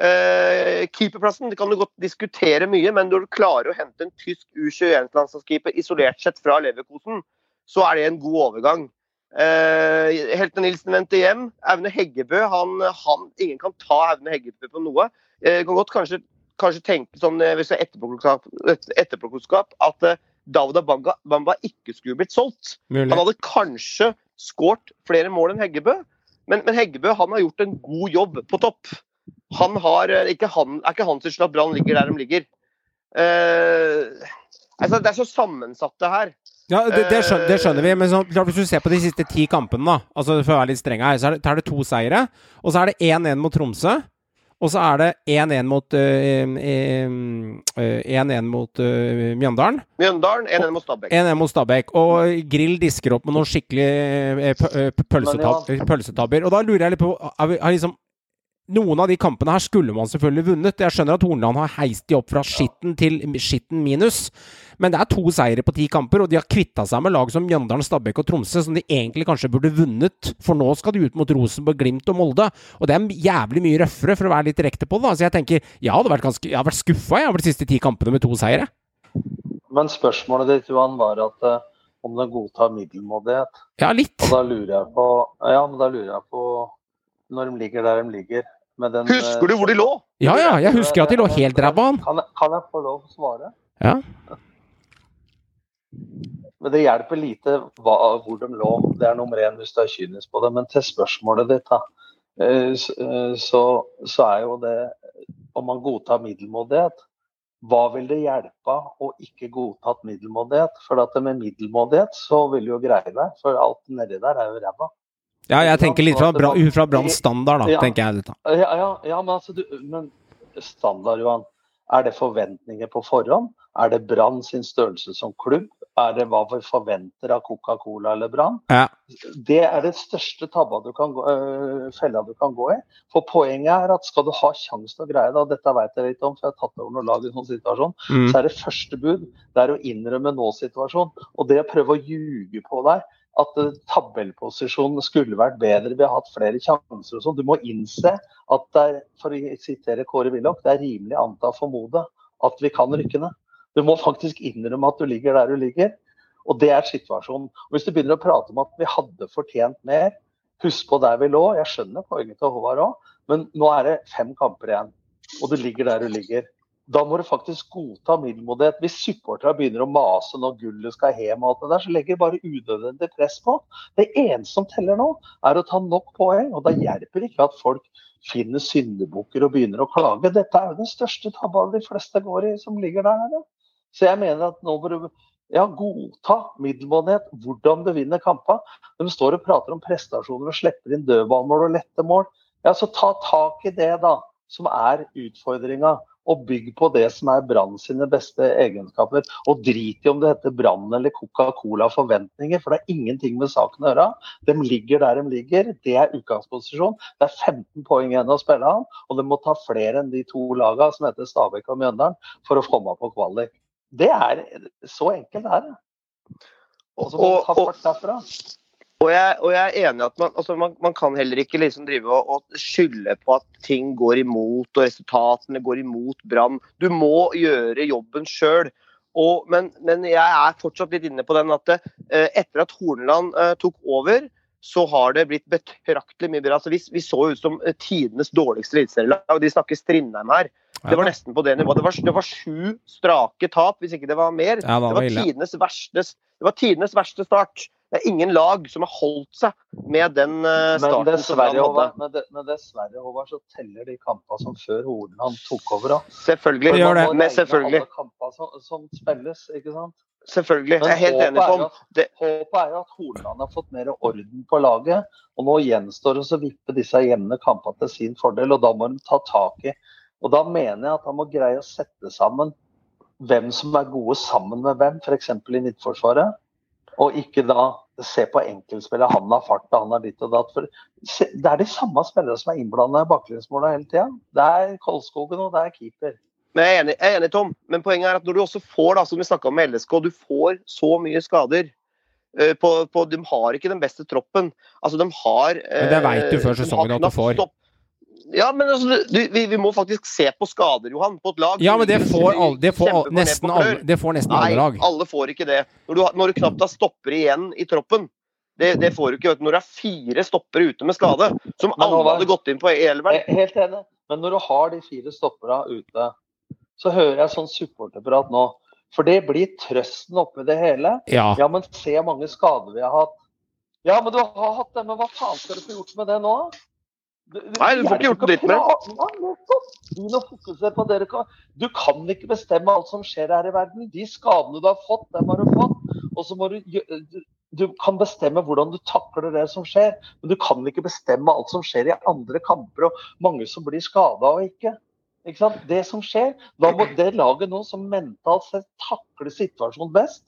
Uh, keeperplassen det kan du godt diskutere mye, men når du klarer å hente en tysk U21-landslagskeeper isolert sett fra Leverkosen, så er det en god overgang. Uh, Helte Nilsen vendte hjem. Aune Heggebø han, han, Ingen kan ta Aune Heggebø på noe. Eh, kan godt kanskje, kanskje tenke sånn, eh, hvis det er etterpåklokskap, etterpåklokskap at eh, Dauda Bamba, Bamba ikke skulle blitt solgt. Mulig. Han hadde kanskje skåret flere mål enn Heggebø, men, men Heggebø han har gjort en god jobb på topp. Han har, eh, ikke han, er ikke hans skyld at Brann ligger der de ligger. Eh, altså, det er så sammensatt, det her. Ja, det, det, skjønner, det skjønner vi, men så, hvis du ser på de siste ti kampene, da, altså for å være litt streng her, så er det, er det to seire. Og så er det 1-1 mot Tromsø. Og så er det 1-1 mot, øh, 1-1 mot øh, Mjøndalen. Mjøndalen 1-1 mot Stabæk. 1-1 mot Stabæk. Og Grill disker opp med noen skikkelig pølsetab pølsetabber. Og da lurer jeg litt på er vi, er liksom, Noen av de kampene her skulle man selvfølgelig vunnet. Jeg skjønner at Hornland har heist de opp fra skitten til skitten minus. Men det er to seire på ti kamper, og de har kvitta seg med lag som Mjøndalen, Stabæk og Tromsø, som de egentlig kanskje burde vunnet. For nå skal de ut mot Rosenborg, Glimt og Molde. Og det er jævlig mye røffere, for å være litt direkte på det. da. Så jeg tenker, jeg hadde vært, ganske, jeg hadde vært skuffa over de siste ti kampene med to seire. Men spørsmålet ditt Johan, var at uh, om den godtar middelmådighet. Ja, litt. Og da lurer jeg på Ja, men da lurer jeg på når de ligger der de ligger. Med den, Husker du hvor de lå? Ja, ja, jeg husker at de lå helt ræva an. Kan, jeg- kan jeg få lov å svare? Ja. Men det hjelper lite hva, hvor de lå. Det er nummer én hvis du er kynisk på det. Men til spørsmålet ditt, da. eh, eh, Så, så er jo det Om man godtar middelmådighet, hva vil det hjelpe å ikke godtatt middelmådighet? For at med middelmådighet så vil du jo greie deg, for alt nedi der er jo ræva. Ja, jeg tenker litt fra, bra, ut fra Branns standard, da, Ja. tenker jeg. Dette. Ja, ja, ja men, altså, du, men standard, Johan. Er det forventninger på forhånd? Er det Brann sin størrelse som klubb? Er det hva vi forventer av Coca-Cola eller Brann? Ja. Det er det største tabba du kan gå, øh, fella du kan gå i. For poenget er at skal du ha sjanse til å greie det, og dette vet jeg litt om, for jeg har tatt over noen lag i sånn situasjon, Mm. så er det første bud det er å innrømme nå-situasjonen. Og det å prøve å ljuge på deg at tabellposisjonen skulle vært bedre, vi har hatt flere sjanser og sånn. Du må innse at det er, for å sitere Kåre Willoch, det er rimelig anta formode at vi kan rykke ned. Du må faktisk innrømme at du ligger der du ligger. Og det er situasjonen. Og Hvis du begynner å prate om at vi hadde fortjent mer, husk på der vi lå. Jeg skjønner poenget til Håvard òg, men nå er det fem kamper igjen. Og du ligger der du ligger. Da må du faktisk godta middelmådighet. Hvis supporterne begynner å mase når gullet skal hjem, og alt det der, så legger det bare unødvendig press på. Det eneste som teller nå, er å ta nok poeng. Og da hjelper det ikke at folk finner syndebukker og begynner å klage. Dette er jo den største tabba de fleste går i, som ligger der nede. Så jeg mener at nå må du ja, godta middelmådighet, hvordan du vinner kamper. De står og prater om prestasjoner og slipper inn dødballmål og lette mål. Ja, så ta tak i det, da, som er utfordringa og bygg på det som er Brann sine beste egenskaper. Og drit i om det heter Brann eller Coca-Cola forventninger, for det er ingenting med saken å gjøre. De ligger der de ligger, det er utgangsposisjon. Det er 15 poeng igjen å spille av, og de må ta flere enn de to lagene som heter Stabæk og Mjøndalen, for å komme på kvalik. Det er så enkelt det er. Og så må du ta fart derfra. Og jeg, og jeg, er enig at man, altså man, man, kan heller ikke liksom drive og, og, skylde på at ting går imot og resultatene går imot Brann. Du må gjøre jobben sjøl. Men, men, jeg er fortsatt litt inne på den at eh, etter at Horneland eh, tok over, så har det blitt betraktelig mye bra. Altså, vi, vi, så ut som eh, tidenes dårligste eliteserielag. De snakker Strindheim her. Det var nesten på det nivået. Det var, det var sju strake tap, hvis ikke det var mer. Ja, det, var det, var tidenes verste, det var tidenes verste start. Det er ingen lag som har holdt seg med den uh, starten. Men dessverre, hadde. men, det, men dessverre Håvard, så teller de kampene som før Horneland tok over. Da. Selvfølgelig. Gjør det. men selvfølgelig. alle som, som, spilles, ikke sant? Selvfølgelig. jeg er helt enig. Sånn. Det... Håpet er jo at Horneland har fått mer orden på laget. Og nå gjenstår det å vippe disse jevne kampene til sin fordel, og da må de ta tak i Og da mener jeg at han må greie å sette sammen hvem som er gode sammen med hvem, f.eks. i Midtforsvaret. Og ikke da se på enkeltspillet. Han har fart, han har ditt og datt. For det er de samme spillere som er innblanda i baklengsmåla hele tida. Det er Kolskogen og det er keeper. Men jeg er, enig, jeg er enig, Tom. Men poenget er at når du også får, da, som vi snakka om med LSK, du får så mye skader. Uh, på, på, de har ikke den beste troppen. Altså, de har uh, Men Det veit du før sesongen at du får. Stopp. Ja, men altså, du, vi, vi, må faktisk se på skader, Johan, på et lag. Ja, men det får, all, det får all, nesten, alle, det får nesten Nei, alle lag. alle får ikke det. Når du, når du knapt har stoppere igjen i troppen. Det, det får du ikke. Når det er fire stoppere ute med skade, som men, alle hadde gått inn på elveren. Helt enig, men når du har de fire stoppera ute, så hører jeg sånn supporterprat nå. For det blir trøsten oppi det hele. Ja. ja, men se mange skader vi har hatt. Ja, men du har hatt det, men hva faen skal du få gjort med det nå? Nei, du får ikke gjort dritt med det. Du kan ikke bestemme alt som skjer her i verden. De skadene du har fått, dem har du fått. Og så må du Du kan bestemme hvordan du takler det som skjer, men du kan ikke bestemme alt som skjer i andre kamper og mange som blir skada og ikke. ikke sant? Det som skjer, da må det laget nå som mentalt sett takler situasjonen best,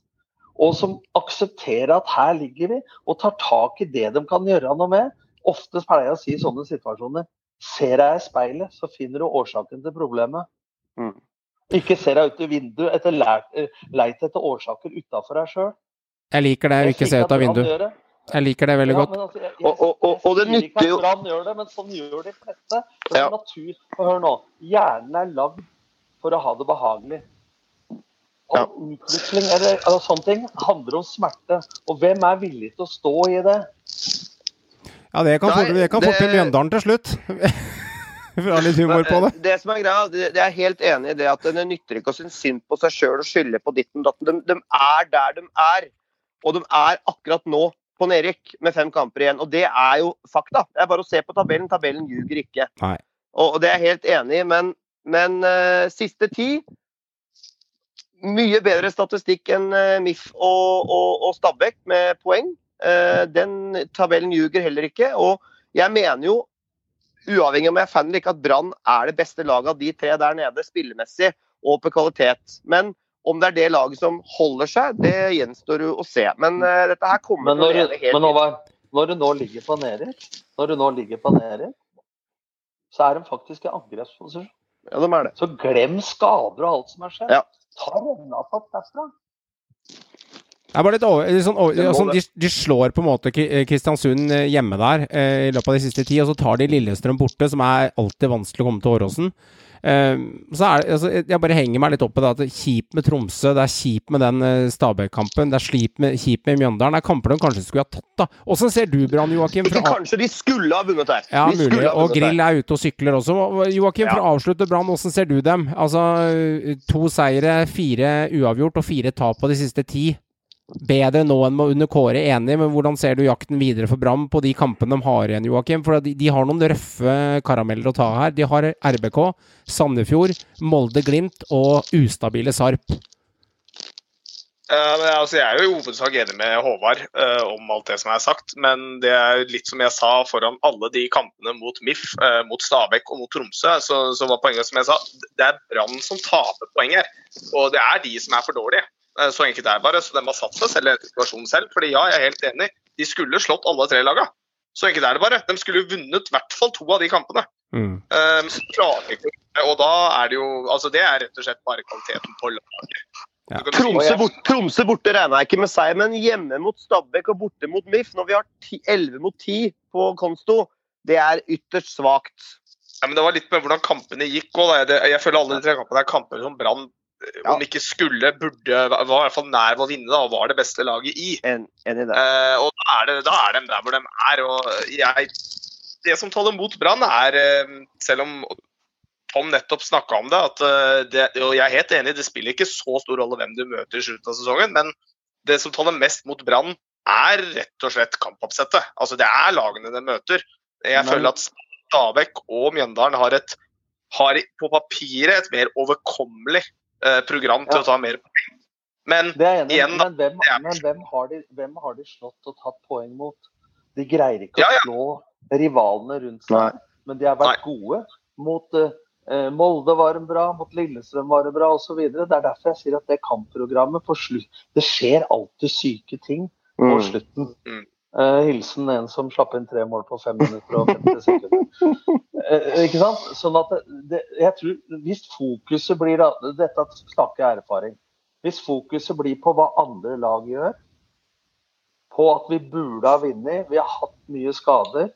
og som aksepterer at her ligger vi, og tar tak i det de kan gjøre noe med, Oftest pleier jeg å si i sånne situasjoner Ser deg i speilet, så finner du årsaken til problemet. Mm. Ikke ser deg ut i vinduet etter eh, leit etter årsaker utafor deg sjøl. Jeg liker det, å ikke se ut av vinduet. Jeg liker det veldig ja, godt. Altså, jeg, jeg, og, og, og, og, det nytter jo Brann gjør det, men sånn gjør de fleste. Det er ja. natur. Og hør nå. Hjernen er lagd for å ha det behagelig. Og ja. utvikling eller, eller sånne ting handler om smerte. Og hvem er villig til å stå i det? Ja, det kan fort, det bli Mjøndalen til slutt. For å ha litt humor på det. Det som er greia, det, jeg er helt enig i det at det nytter ikke å synes synd på seg sjøl og skylde på ditten datten. De, de, er der de er. Og de er akkurat nå på nedrykk med fem kamper igjen. Og det er jo fakta. Det er bare å se på tabellen. Tabellen ljuger ikke. Nei. Og, og det er jeg helt enig i. Men, men uh, siste ti Mye bedre statistikk enn uh, MIF og, og, og Stabæk med poeng. Eh, den tabellen ljuger heller ikke. Og jeg mener jo, uavhengig om jeg er fan eller ikke, at Brann er det beste laget av de tre der nede, spillemessig og på kvalitet. Men om det er det laget som holder seg, det gjenstår jo å se. Men uh, dette her kommer til å leve helt Men Håvard, når du nå ligger på nedrykk, når du nå ligger på nedrykk, så er de faktisk i angrepsposisjon. Ja, de er det. Så glem skader og alt som har skjedd. Ja. Ta Rønnafatt derfra. Det bare litt over, sånn, sånn, de, de, slår på en måte eh, Kristiansund eh, hjemme der eh, i løpet av de siste ti, og så tar de Lillestrøm borte, som er alltid vanskelig å komme til Åråsen. Eh, så er det, altså, Jeg bare henger meg litt opp i det at det er kjipt med Tromsø, det er kjipt med den eh, Stabæk-kampen, det er kjipt med, kjip med Mjøndalen. Det er kamper de kanskje skulle ha tatt, da. Åssen ser du Brann, Joakim? Ikke kanskje, de skulle ha vunnet her. Ja, de mulig. Og Grill er ute og sykler også. Joakim, for å avslutte Brann, åssen ser du dem? Altså to seire, fire uavgjort og fire tap på de siste ti bedre nå enn under Kåre, enig, men hvordan ser du jakten videre for Bram på de kampene de har igjen, Joakim? For de, de, har noen røffe karameller å ta her. De har RBK, Sandefjord, Molde, Glimt og ustabile Sarp. Uh, altså, jeg er jo i hovedsak enig med Håvard uh, om alt det som er sagt, men det er litt som jeg sa foran alle de kampene mot MIF, uh, mot Stabæk og mot Tromsø, så, så, var poenget som jeg sa, det er Brann som taper poeng her. Og det er de som er for dårlige. Eh, så enkelt er det bare. Så de har satt seg selv i den situasjonen selv. fordi ja, jeg er helt enig, de skulle slått alle tre lagene. Så enkelt er det bare. De skulle vunnet i hvert fall to av de kampene. Mm. Um, og da er det jo Altså, det er rett og slett bare kvaliteten på laget. Ja. Tromsø, bort, Tromsø borte regner jeg ikke med seg, men hjemme mot Stabæk og borte mot MIF, når vi har 10, 11 mot 10 på konsto, det er ytterst svakt. Ja, men Det var litt med hvordan kampene gikk òg. Jeg føler alle de tre kampene er kamper som Brann ja. om ikke skulle, burde, var i hvert fall nær å vinne da, og var det beste laget i. En, enig i det. Uh, og da er, det, da er, de der hvor de er. og jeg, Det som taler mot Brann, er, uh, selv om Tom nettopp snakka om det, at uh, det, og jeg er helt enig, det spiller ikke så stor rolle hvem du møter i slutten av sesongen, men det som taler mest mot Brann, er rett og slett kampoppsettet. Altså, det er lagene de møter. Jeg men... føler at Stabæk og Mjøndalen har, et, har på papiret et mer overkommelig Eh, program til ja. å ta mer poeng. Men igjen men, hvem, men hvem, har de, hvem, har de, slått og tatt poeng mot? De greier ikke ja, ja. å slå rivalene rundt seg, Nei. men de har vært Nei. gode. Mot uh, Molde var en bra, mot Lillestrøm var det bra osv. Det er derfor jeg sier at det kampprogrammet på slutt Det skjer alltid syke ting på mm. slutten. Mm. Uh, hilsen en som slapp inn tre mål på fem minutter og 50 sekunder. Uh, ikke sant? Sånn at det, jeg tror, Hvis fokuset blir da, Dette snakker jeg erfaring. Hvis fokuset blir på hva andre lag gjør, på at vi burde ha vunnet, vi har hatt mye skader,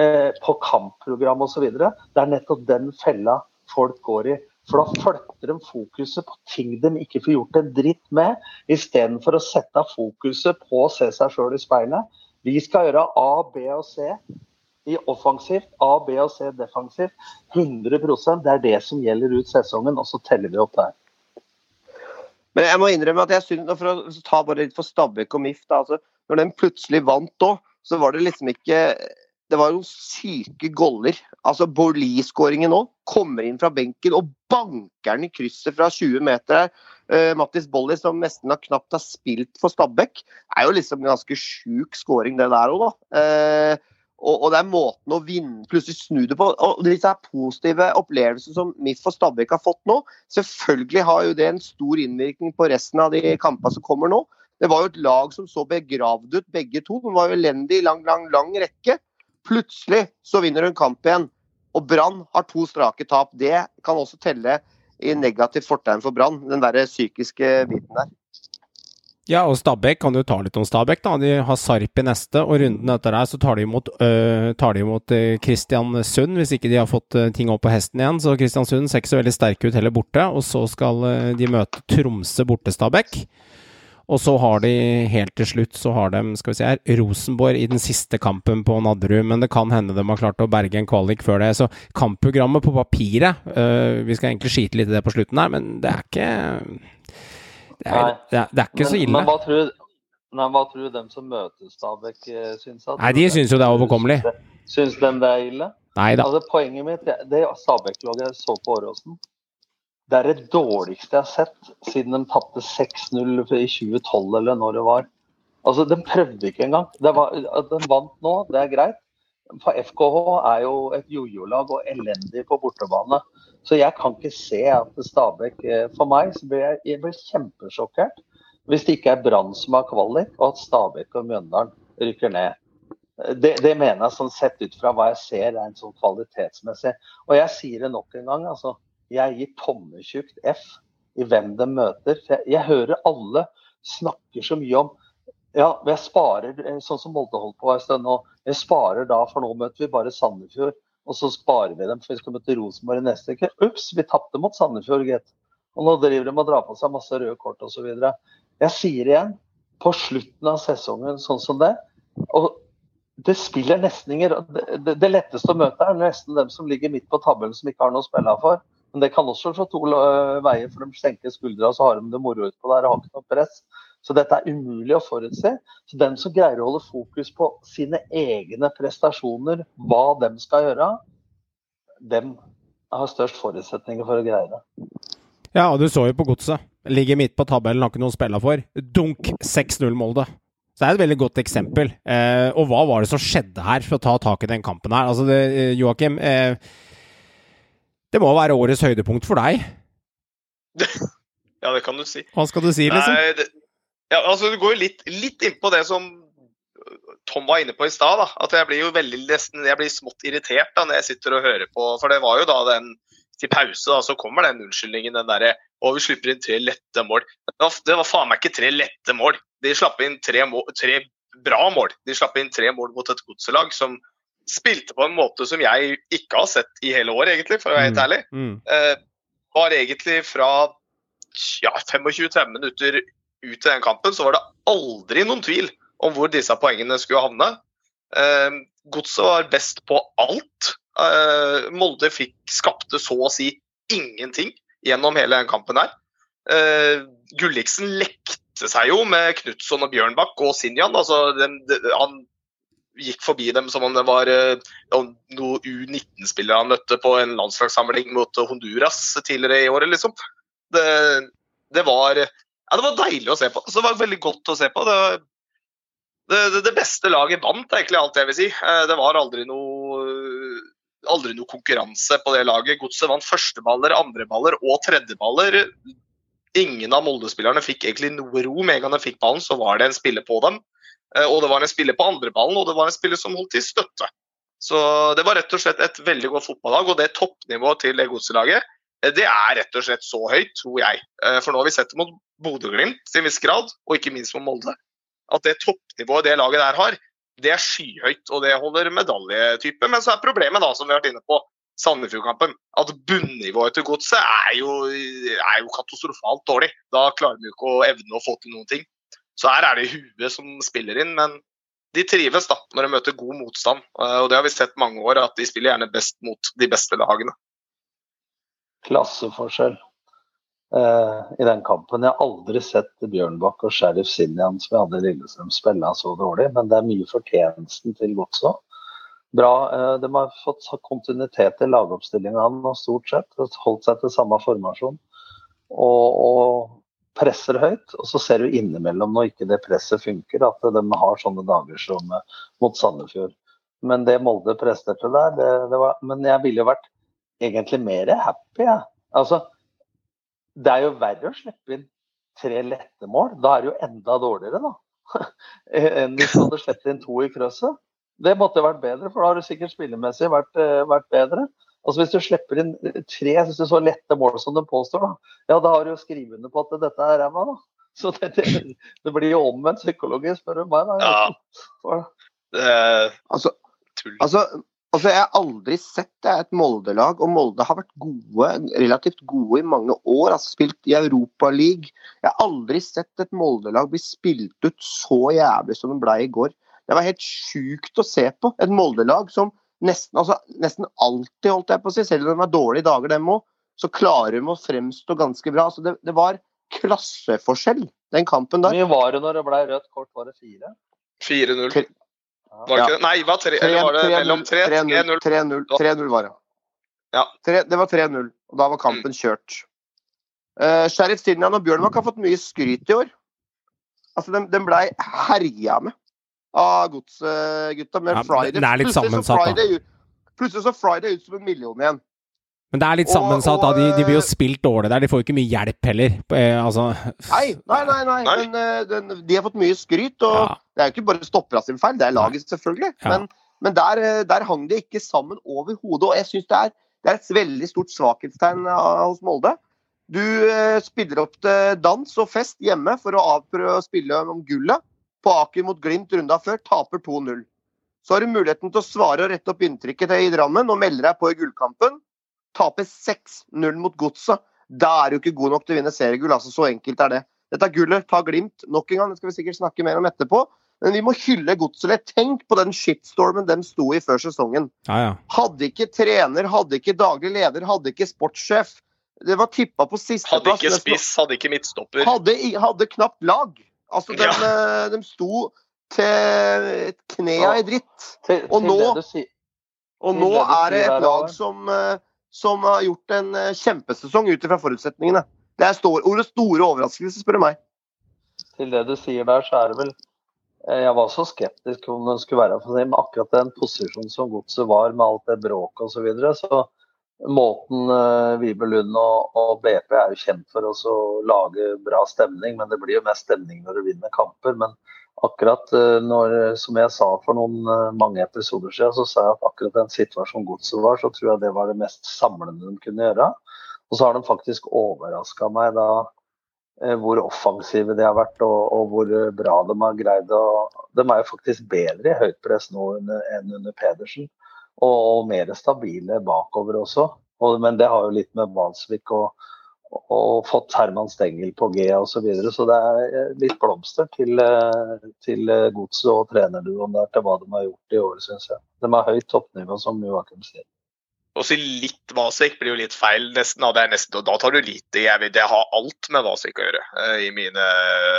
uh, på kampprogram osv., det er nettopp den fella folk går i. For da flytter de fokuset på ting de ikke får gjort en dritt med, istedenfor å sette fokuset på å se seg sjøl i speilet vi skal gjøre A, B og C i offensivt, A, B og C defensivt. 100% Det er det som gjelder ut sesongen, og så teller vi opp der. Men jeg må innrømme at jeg synes, for å ta bare litt for Stabæk og MIF, da, altså, når den plutselig vant òg, så var det liksom ikke det var jo syke goller. Altså Borli-skåringen nå. Kommer inn fra benken og banker den i krysset fra 20 meter. Uh, Mattis Bolli, som nesten har knapt har spilt for Stabæk, er jo liksom en ganske sjuk skåring, det der òg, da. Uh, og, og, det er måten å vinne plutselig snu det på. Og disse positive opplevelsene som MIF og Stabæk har fått nå, selvfølgelig har jo det en stor innvirkning på resten av de kampene som kommer nå. Det var jo et lag som så begravd ut, begge to. De var jo elendige i lang, lang, lang rekke. Plutselig så vinner hun kamp igjen. Og Brann har to strake tap. Det kan også telle i negativt fortegn for Brann, den der psykiske biten der. Ja, og Stabæk kan du ta litt om Stabæk. da. De har Sarp i neste, og runden etter der så tar de imot, øh, tar de imot øh, Kristiansund, hvis ikke de har fått øh, ting opp på hesten igjen. Så Kristiansund ser ikke så veldig sterke ut heller borte. Og så skal øh, de møte Tromsø borte, Stabæk. Og så har de helt til slutt så har de skal vi si her, Rosenborg i den siste kampen på Nadderud. Men det kan hende de har klart å berge en kvalik før det. Så kampprogrammet på papiret uh, Vi skal egentlig skite litt i det på slutten her, men det er ikke Det er, det er, det er ikke men, så ille. Men hva tror, nei, hva tror du dem som møter Stabæk, syns? syns? Nei, de syns jo det er overkommelig. Syns de det er ille? Nei da. Altså, poenget mitt det Stabæk-laget jeg så på Åråsen det er det dårligste jeg har sett siden de tapte 6-0 i 2012 eller når det var. Altså, De prøvde ikke engang. Var, de vant nå, det er greit. For FKH er jo et jojo-lag og elendig på bortebane. Så jeg kan ikke se at Stabæk eh, For meg så blir jeg, jeg blir kjempesjokkert hvis det ikke er Brann som har kvalik, og at Stabæk og Mjøndalen rykker ned. Det, det, mener jeg sånn sett ut fra hva jeg ser rent sånn kvalitetsmessig. Og jeg sier det nok en gang. altså jeg gir tommetjukt F i hvem de møter. Jeg, jeg, hører alle snakker så mye om ja, jeg sparer, sånn som Molde holdt på en stund nå. Jeg sparer da, for nå møter vi bare Sandefjord. Og så sparer vi dem, for vi skal møte Rosenborg i neste uke. Ups, vi tapte mot Sandefjord, gitt. Og nå driver de og drar på seg masse røde kort osv. Jeg sier igjen, på slutten av sesongen sånn som det og det spiller nesten ingen det, det, det, letteste å møte er nesten dem som ligger midt på tabellen som ikke har noe å spille for. Men det kan også slå to veier, for de senker skuldra så har de det moro utpå der og har ikke noe press. Så dette er umulig å forutse. Så den som greier å holde fokus på sine egne prestasjoner, hva de skal gjøre, dem har størst forutsetninger for å greie det. Ja, og du så jo på godset. Ligger midt på tabellen, har ikke noe å spille for. Dunk 6-0 Molde. Så det er et veldig godt eksempel. Eh, og hva var det som skjedde her for å ta tak i den kampen her? Altså, det, Joakim, eh, det må være årets høydepunkt for deg? ja, det kan du si. Hva skal du si, liksom? Nei, det, ja, altså, du går jo litt, litt inn på det som Tom var inne på i stad. At jeg blir jo veldig nesten, jeg blir smått irritert da når jeg sitter og hører på. For det var jo da den til pause, da, så kommer den unnskyldningen. den der, og vi slipper inn tre lette mål. Det var, det var faen meg ikke tre lette mål. De slapp inn tre, mål, tre bra mål. De slapp inn tre mål mot et godselag som spilte på en måte som jeg ikke har sett i hele år, egentlig, for å være helt mm. ærlig. Mm. Eh, var egentlig fra ja, 25-30 minutter ut til den kampen, så var det aldri noen tvil om hvor disse poengene skulle havne. Eh, Godset var best på alt. Eh, Molde fikk, skapte så å si ingenting gjennom hele den kampen her. Eh, Gulliksen lekte seg jo med Knutson og Bjørnbakk og Sinjan. Altså, den, den, han gikk forbi dem som om det var uh, noen U19-spillere han møtte på en landslagssamling mot Honduras tidligere i året, liksom. Det, det, var, ja, det var deilig å se på. Så det var veldig godt å se på. Det, det, det beste laget vant, egentlig alt jeg vil si. Det var aldri noe aldri noe konkurranse på det laget. Godset vant førsteballer, andreballer og tredjeballer. Ingen av Molde-spillerne fikk egentlig noe ro. Med en gang de fikk ballen, så var det en spiller på dem. Eh, og det var en spiller på andreballen, og det var en spiller som holdt til støtte. Så det var rett og slett et veldig godt fotballag. Og det toppnivået til det godselaget, eh, det er rett og slett så høyt, tror jeg. Eh, for nå har vi sett det mot Bodø-Glimt til en viss grad, og ikke minst mot Molde. At det toppnivået det laget der har, det er skyhøyt, og det holder medaljetype. Men så er problemet, da, som vi har vært inne på, Sandefjord-kampen, at bunnivået til godset er, er, jo katastrofalt dårlig. Da klarer vi jo ikke å evne å få til noen ting. Så her er det huet som spiller inn, men de trives da, når de møter god motstand. Eh, og det har vi sett mange år, at de spiller gjerne best mot de beste lagene. Klasseforskjell eh, i den kampen. Jeg har aldri sett Bjørnbakk og Sheriff Sinjan som jeg hadde i Lillestrøm spille så dårlig, men det er mye fortjenesten til Godset. Bra. Uh, de har fått kontinuitet i lagoppstillinga stort sett. Holdt seg til samme formasjon. Og, og, presser høyt. Og så ser du innimellom når ikke det presset funker, at de har sånne dager som uh, mot Sandefjord. Men det Molde presterte der, det, det var Men jeg ville jo vært egentlig mer happy, jeg. Ja. Altså, det er jo verre å slippe inn tre lette mål. Da er det jo enda dårligere, da. Enn hvis du hadde sluppet inn to i krøsset. Det måtte vært bedre, for da har du sikkert spillemessig vært, eh, vært bedre. Altså Hvis du slipper inn tre synes du, så lette mål som de påstår, da, ja, da har du jo skrevet under på at dette er ræva. da. Så det, det, det, blir jo omvendt psykologisk, spør du meg. Da. Ja. Det, altså, altså, Altså, Jeg har aldri sett et Molde-lag, og Molde har vært gode, relativt gode i mange år. altså Spilt i Europaligaen. Jeg har aldri sett et Molde-lag bli spilt ut så jævlig som det ble i går. Det var helt sjukt å se på. Et Molde-lag som nesten, altså, nesten alltid, holdt jeg på å si, selv om de har dårlige dager, dem òg, så klarer de å fremstå ganske bra. Altså, det, det var klasseforskjell, den kampen der. Hvor mye var det når det ble rødt kort? Var det fire? 4-0. Var det ikke det? Nei, var tre, eller var det mellom 3 3-0? 3-0 var det. Ja. 3, det var 3-0, og da var kampen kjørt. Uh, Sheriff Sinjan og Bjørnmark har fått mye skryt i år. Altså, Den, den blei herja med av godsgutta med ja, Friday. Det er litt sammensatt, da. Plutselig så Friday ut som en million igjen. Men det er litt sammensatt. da, de, de, blir jo spilt dårlig der. De får jo ikke mye hjelp heller. Eh, altså. nei, nei, nei, nei, Men uh, den, de har fått mye skryt. Og ja. det er jo ikke bare stoppera sin feil, det er laget, selvfølgelig. Ja. Men, men der, eh, der, hang de ikke sammen overhodet. Og jeg syns det, det, er et veldig stort svakhetstegn hos Molde. Du uh, spiller opp til dans og fest hjemme for å avprøve å spille om gullet. På Aker mot Glimt runda før, taper 2-0. så har du muligheten til å svare og rette opp inntrykket til i Drammen og melde deg på i gullkampen. Taper 6-0 mot Godset. Da er du ikke god nok til å vinne seriegull. altså Så enkelt er det. Dette gullet. Ta Glimt nok en gang. Det skal vi sikkert snakke mer om etterpå. Men vi må hylle Godset litt. Tenk på den shitstormen de sto i før sesongen. Ja, ja. Hadde ikke trener, hadde ikke daglig leder, hadde ikke sportssjef. Det var tippa på Hadde ikke spiss, hadde ikke midtstopper. hadde, hadde knapt lag. Altså, de, Ja. eh, de sto til knea i dritt. Til, Og til nå- sier Og nå er det et lag som, eh, som har gjort en eh, kjempesesong ut ifra forutsetningene. Det er stor, ordet store overraskelse, spør du meg. til det du sier der, så er det vel eh, Jeg var så skeptisk om den skulle være for dem. akkurat den posisjonen som godset var med alt det bråket osv. Så, videre, så måten Vibe Lund og, og BP er jo kjent for å lage bra stemning, men det blir jo mest stemning når du vinner kamper. Men akkurat eh, når, som jeg sa for noen eh, mange episoder siden, så sa jeg at akkurat den situasjonen godset var, så tror jeg det var det mest samlende de kunne gjøre. Og så har de faktisk overraska meg da eh, hvor offensive de har vært og, og hvor eh, bra de har greid å De er jo faktisk bedre i høyt press nå enn under Pedersen. Og, og mer stabile bakover også. Og, men det har jo litt med Valsvik og, og, fått Herman Stengel på G osv. Så, videre. så det er litt blomster til, til godset og trenerduoen der til hva de har gjort i år, syns jeg. De har høyt toppnivå, som Joakim sier. Å si litt Vasvik blir jo litt feil. Nesten, ja, nesten, og da tar du lite. Jeg vil, det har alt med Vasvik å gjøre, eh, i mine,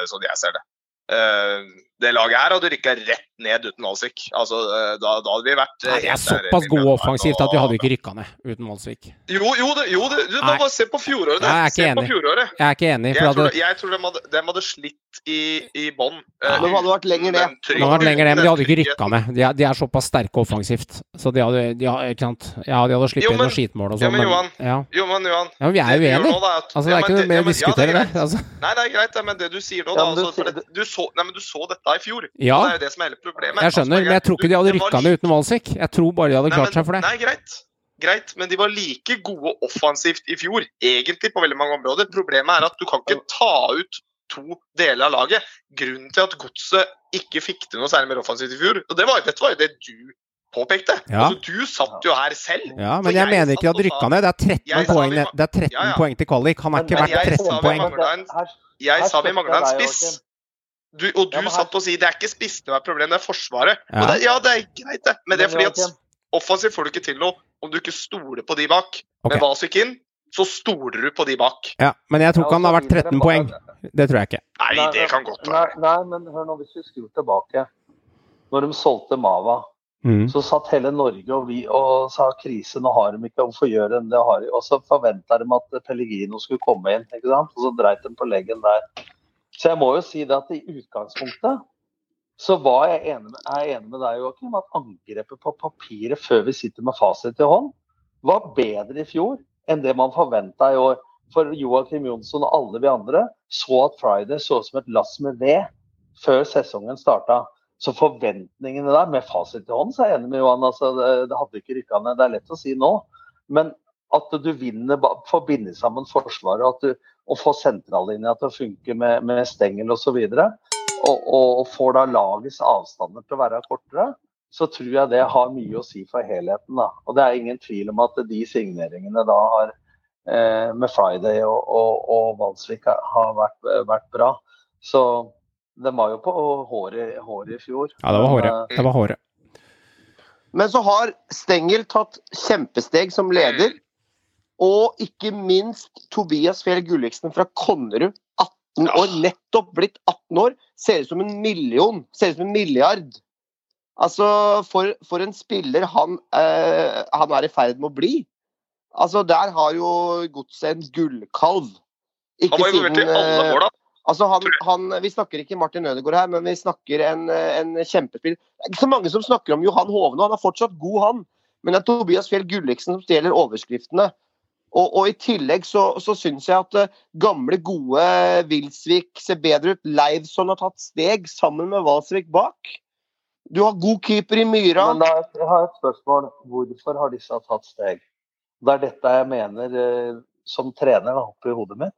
sånn jeg ser det. Eh, det laget her hadde rykka rett ned uten Valsvik. Altså, eh, da, da hadde vi vært eh, Nei, er såpass god gode offensivt at vi hadde ikke rykka ned uten Valsvik. Jo, jo, det, jo det, du, må bare se på fjoråret. Jeg er se på fjoråret. Jeg er ikke enig. Jeg tror, jeg tror de, hadde, de hadde slitt i, i bånn. Ja. De hadde vært lenger ned. de hadde vært lenger ned, men de hadde ikke rykka ned. De er, de er såpass sterke offensivt. Så de hadde, de hadde, ikke sant? Ja, de hadde sluppet noen skitmål og ja, sånn, men Johan, ja. Jo, men Johan ja, men vi er det jo enige. nå, da, at- Altså, det er ikke noe mer å diskutere, det. er. Altså. Nei, det er greit, men det du sier nå, da du så, nei, i fjor. Ja. Og det er jo det som er hele problemet. Jeg skjønner, Altså, men jeg tror ikke de hadde rykka ned uten Walsik. Jeg tror bare de hadde Nei, klart men- seg for det. Nei, greit. Greit, men de var like gode offensivt i fjor, egentlig på veldig mange områder. Problemet er at du kan ikke ta ut to deler av laget. Grunnen til at Godset ikke fikk til noe særlig mer offensivt i fjor, og det var, dette var jo det du påpekte. Ja. Altså, du satt jo her selv. Ja, men jeg mener ikke de hadde og rykka ned. Det er 13 poeng, det er 13 Ja, ja. poeng til kvalik. Han er ikke verdt 13 poeng. Jeg sa vi mangla en jeg spiss. Du, og du Ja, her- satt og sier det er ikke spissene som er problemet, det er Forsvaret. Ja. Og det, ja, det er greit, det. Men det er fordi at offensivt får du ikke til noe om du ikke stoler på de bak. Ok. Med Vasvik inn, så stoler du på de bak. Ja, men jeg tror ikke han har vært 13 poeng. Det tror jeg ikke. Nei, Nei, det kan godt Nei, være. nei, men hør nå, hvis vi skrur tilbake. Når de solgte Mava, Mm. så satt hele Norge og vi og sa krise, nå har de ikke, hvorfor gjør de det? Har de? Og så forventa de at Pellegrino skulle komme inn, ikke sant? og så dreit de på leggen der. Så jeg må jo si det at i utgangspunktet så var jeg enig med, jeg enig med deg, Joakim, at angrepet på papiret før vi sitter med fasit i hånd, var bedre i fjor enn det man forventa i år. For Joakim Jonsson og alle vi andre så at Friday så ut som et lass med ved før sesongen starta. Så forventningene der, med fasit i hånd, så er jeg enig med Johan. Altså, det, det hadde ikke rykka ned. Det er lett å si nå. Men at du vinner, får binde sammen Forsvaret at du, og få sentrallinja til å funke med, med stengel osv., og, og, og får da lagets avstander til å være kortere, så tror jeg det har mye å si for helheten. Da. Og det er ingen tvil om at de signeringene da har eh, med Friday og, og, og Valsvik har vært, vært bra. Så de var jo på håret, håret i fjor. Ja, det var håret. eh, Det var håret. Men så har Stengel tatt kjempesteg som leder. Og ikke minst Tobias Fjell Gulliksen fra Konnerud, 18 år, nettopp blitt 18 år. Ser ut som en million. Ser ut som en milliard. Altså, for, for en spiller han, eh, han er i ferd med å bli. Altså, der har jo Godset en gullkalv. Han var involvert i alle eh, måla. Altså han, han, vi snakker ikke Martin Ødegaard her, men vi snakker en, en kjempespill. Det er ikke så mange som snakker om Johan Hovne, han er fortsatt god, han. Men det er Tobias Fjell Gulliksen som stjeler overskriftene. Og, og i tillegg så, så syns jeg at eh, gamle, gode Wilsvik ser bedre ut. Leivson har tatt steg sammen med Valsvik bak. Du har god keeper i Myra. Men da, jeg har et spørsmål. Hvorfor har disse tatt steg? Det er dette jeg mener eh, som trener da, oppi hodet mitt.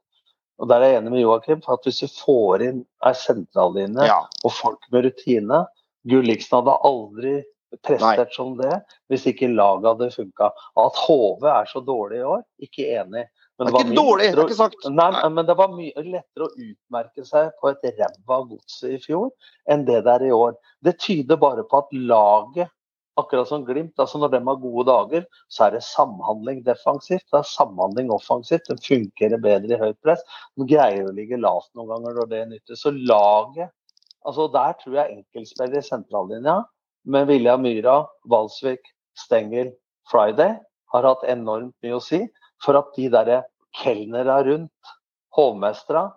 Og der er jeg enig med Joakim. for at Hvis du får inn ei sentrallinje Ja. og folk med rutine Gulliksen hadde aldri prestert som det hvis ikke laget hadde funka. At HV er så dårlig i år, ikke enig. Men det, det er ikke dårlig, det er ikke sagt. Nei, men det var mye lettere å utmerke seg på et ræva gods i fjor enn det det er i år. Det tyder bare på at laget, akkurat som Glimt, altså når de har gode dager, så er det samhandling defensivt. Det er samhandling offensivt. Den fungerer bedre i høyt press. De greier å ligge lavt noen ganger når det nytter. Så laget altså Der tror jeg enkeltspillere i sentrallinja med Vilja Myra, Valsvik, Stengel, Friday har hatt enormt mye å si for at de derre kelnera rundt, hovmestra,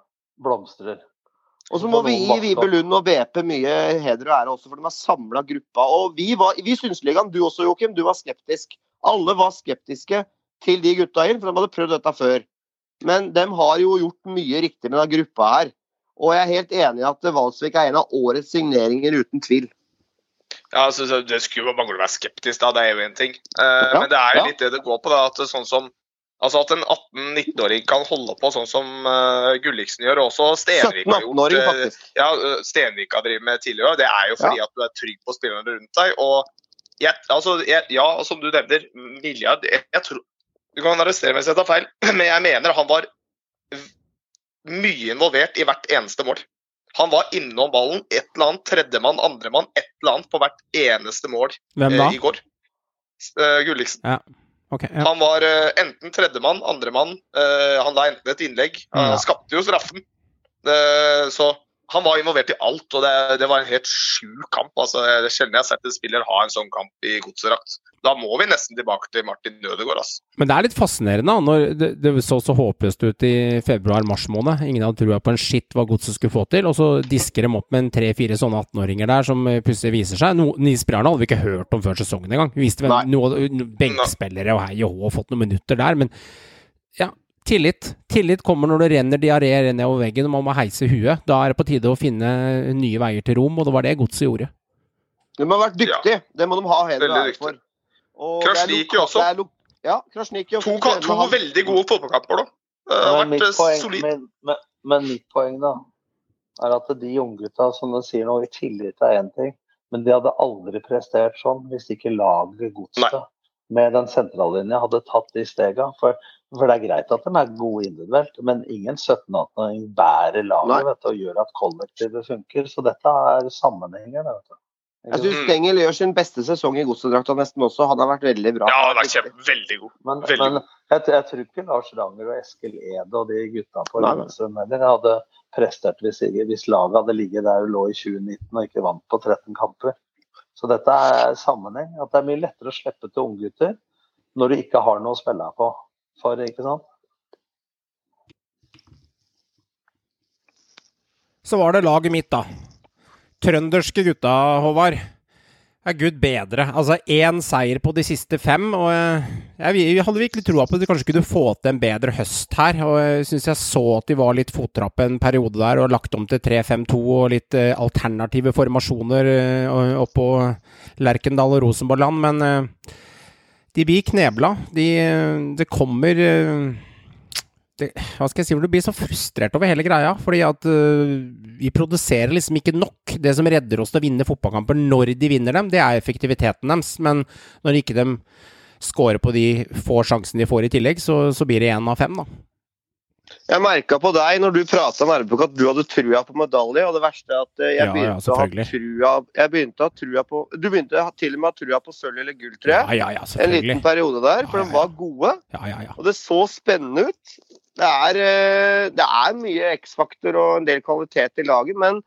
blomstrer. Og så må vi gi Vibe Lund og BP mye heder og ære også, for de har samla gruppa. Og vi, var, vi Synsligaen, du også Joakim, du var skeptisk. Alle var skeptiske til de gutta inn, for de hadde prøvd dette før. Men de har jo gjort mye riktig med denne gruppa her. Og jeg er helt enig i at Valsvik er en av årets signeringer, uten tvil. Ja, altså, Det skulle jo mangle å være skeptisk, da. Det er jo én ting. Uh, ja, men det er jo litt det det går på. da, at sånn som Altså At en 18-19-åring kan holde på sånn som uh, Gulliksen gjør, og også Stenvik har gjort. Uh, ja, Stenvik har drevet med tidligere, det er jo fordi ja. at du er trygg på spillerne rundt deg. og jeg, altså, jeg, Ja, som du nevner, Vilja jeg, jeg tror, Du kan arrestere meg hvis jeg tar feil, men jeg mener han var mye involvert i hvert eneste mål. Han var innom ballen, Et eller annet, tredjemann, andremann, et eller annet på hvert eneste mål? Eh, i går. Uh, Gulliksen. Ja. Okay, ja. Han var uh, enten tredjemann, andremann. Uh, han la enten et innlegg. Han skapte jo straffen. Uh, så han var involvert i alt, og det, det var en helt sjuk kamp. altså Det er sjelden jeg har sett en spiller ha en sånn kamp i godserakt. Da må vi nesten tilbake til Martin Ødegaard. Altså. Men det er litt fascinerende, når det, det så så håpløst ut i februar-mars måned. Ingen hadde trua på en skitt hva godset skulle få til, og så disker de opp med en tre-fire sånne 18-åringer der som plutselig viser seg. No, Nils Bjarne hadde vi ikke hørt om før sesongen engang. Vi visste hvem, noen benkspillere og hei og hå, fått noen minutter der, men Tillit. Tillit kommer når det renner diaré nedover veggen og man må heise huet. Da er det på tide å finne nye veier til rom, og det var det godset gjorde. De har vært dyktige. Ja. Det må de ha heder og ære for. Krasjniki også. Ja, Krasjniki også. To, to veldig gode fotballkamper, da. Det har vært poeng, solid. Men, men, men, mitt poeng da, er at de unggutta, som du sier nå, i tillit er én ting, men de hadde aldri prestert sånn hvis ikke laget godset med den sentrallinja hadde tatt de stega. For for det er greit at de er gode individuelt, men ingen 17-18-åring bærer laget vet, og gjør at kollektivet funker. Så dette er sammenhenger. Vet du. Jeg syns Stengel gjør sin beste sesong i godsedrakta nesten også. Han har vært veldig bra. Ja, han har vært veldig god. Men, veldig men jeg, jeg, tror ikke Lars Ranger og Eskil Ede og de gutta på Lillestrøm heller hadde prestert hvis, hvis laget hadde ligget der og lå i 2019 og ikke vant på 13 kamper. Så dette er sammenheng. At det er mye lettere å slippe til unggutter når du ikke har noe å spille på for, ikke sant? Så var det laget mitt, da. Trønderske gutta, Håvard. Er gud bedre. Altså én seier på de siste fem. Og jeg, jeg hadde virkelig troa på at de kanskje kunne få til en bedre høst her. Og jeg syns jeg så at de var litt fottrappe en periode der og lagt om til 3-5-2 og litt uh, alternative formasjoner uh, oppå Lerkendal og Rosenborgland. Men uh, de blir knebla. De, det kommer eh, det, Hva skal jeg si? hvor Du blir så frustrert over hele greia. Fordi at uh, vi produserer liksom ikke nok. Det som redder oss til å vinne fotballkamper når de vinner dem, det er effektiviteten deres. Men når ikke de scorer på de få sjansene de får i tillegg, så, så blir det én av fem, da. Jeg merka på deg når du prata med RBK at du hadde trua på medalje. Og det verste er at eh, jeg begynte, ja, ja, trua, jeg begynte å ha trua på Du begynte til og med å ha trua på sølv eller gull, tror jeg. Ja, en liten periode der, for de var gode. Og det så spennende ut. Det er, eh, det er mye X-faktor og en del kvalitet i laget, men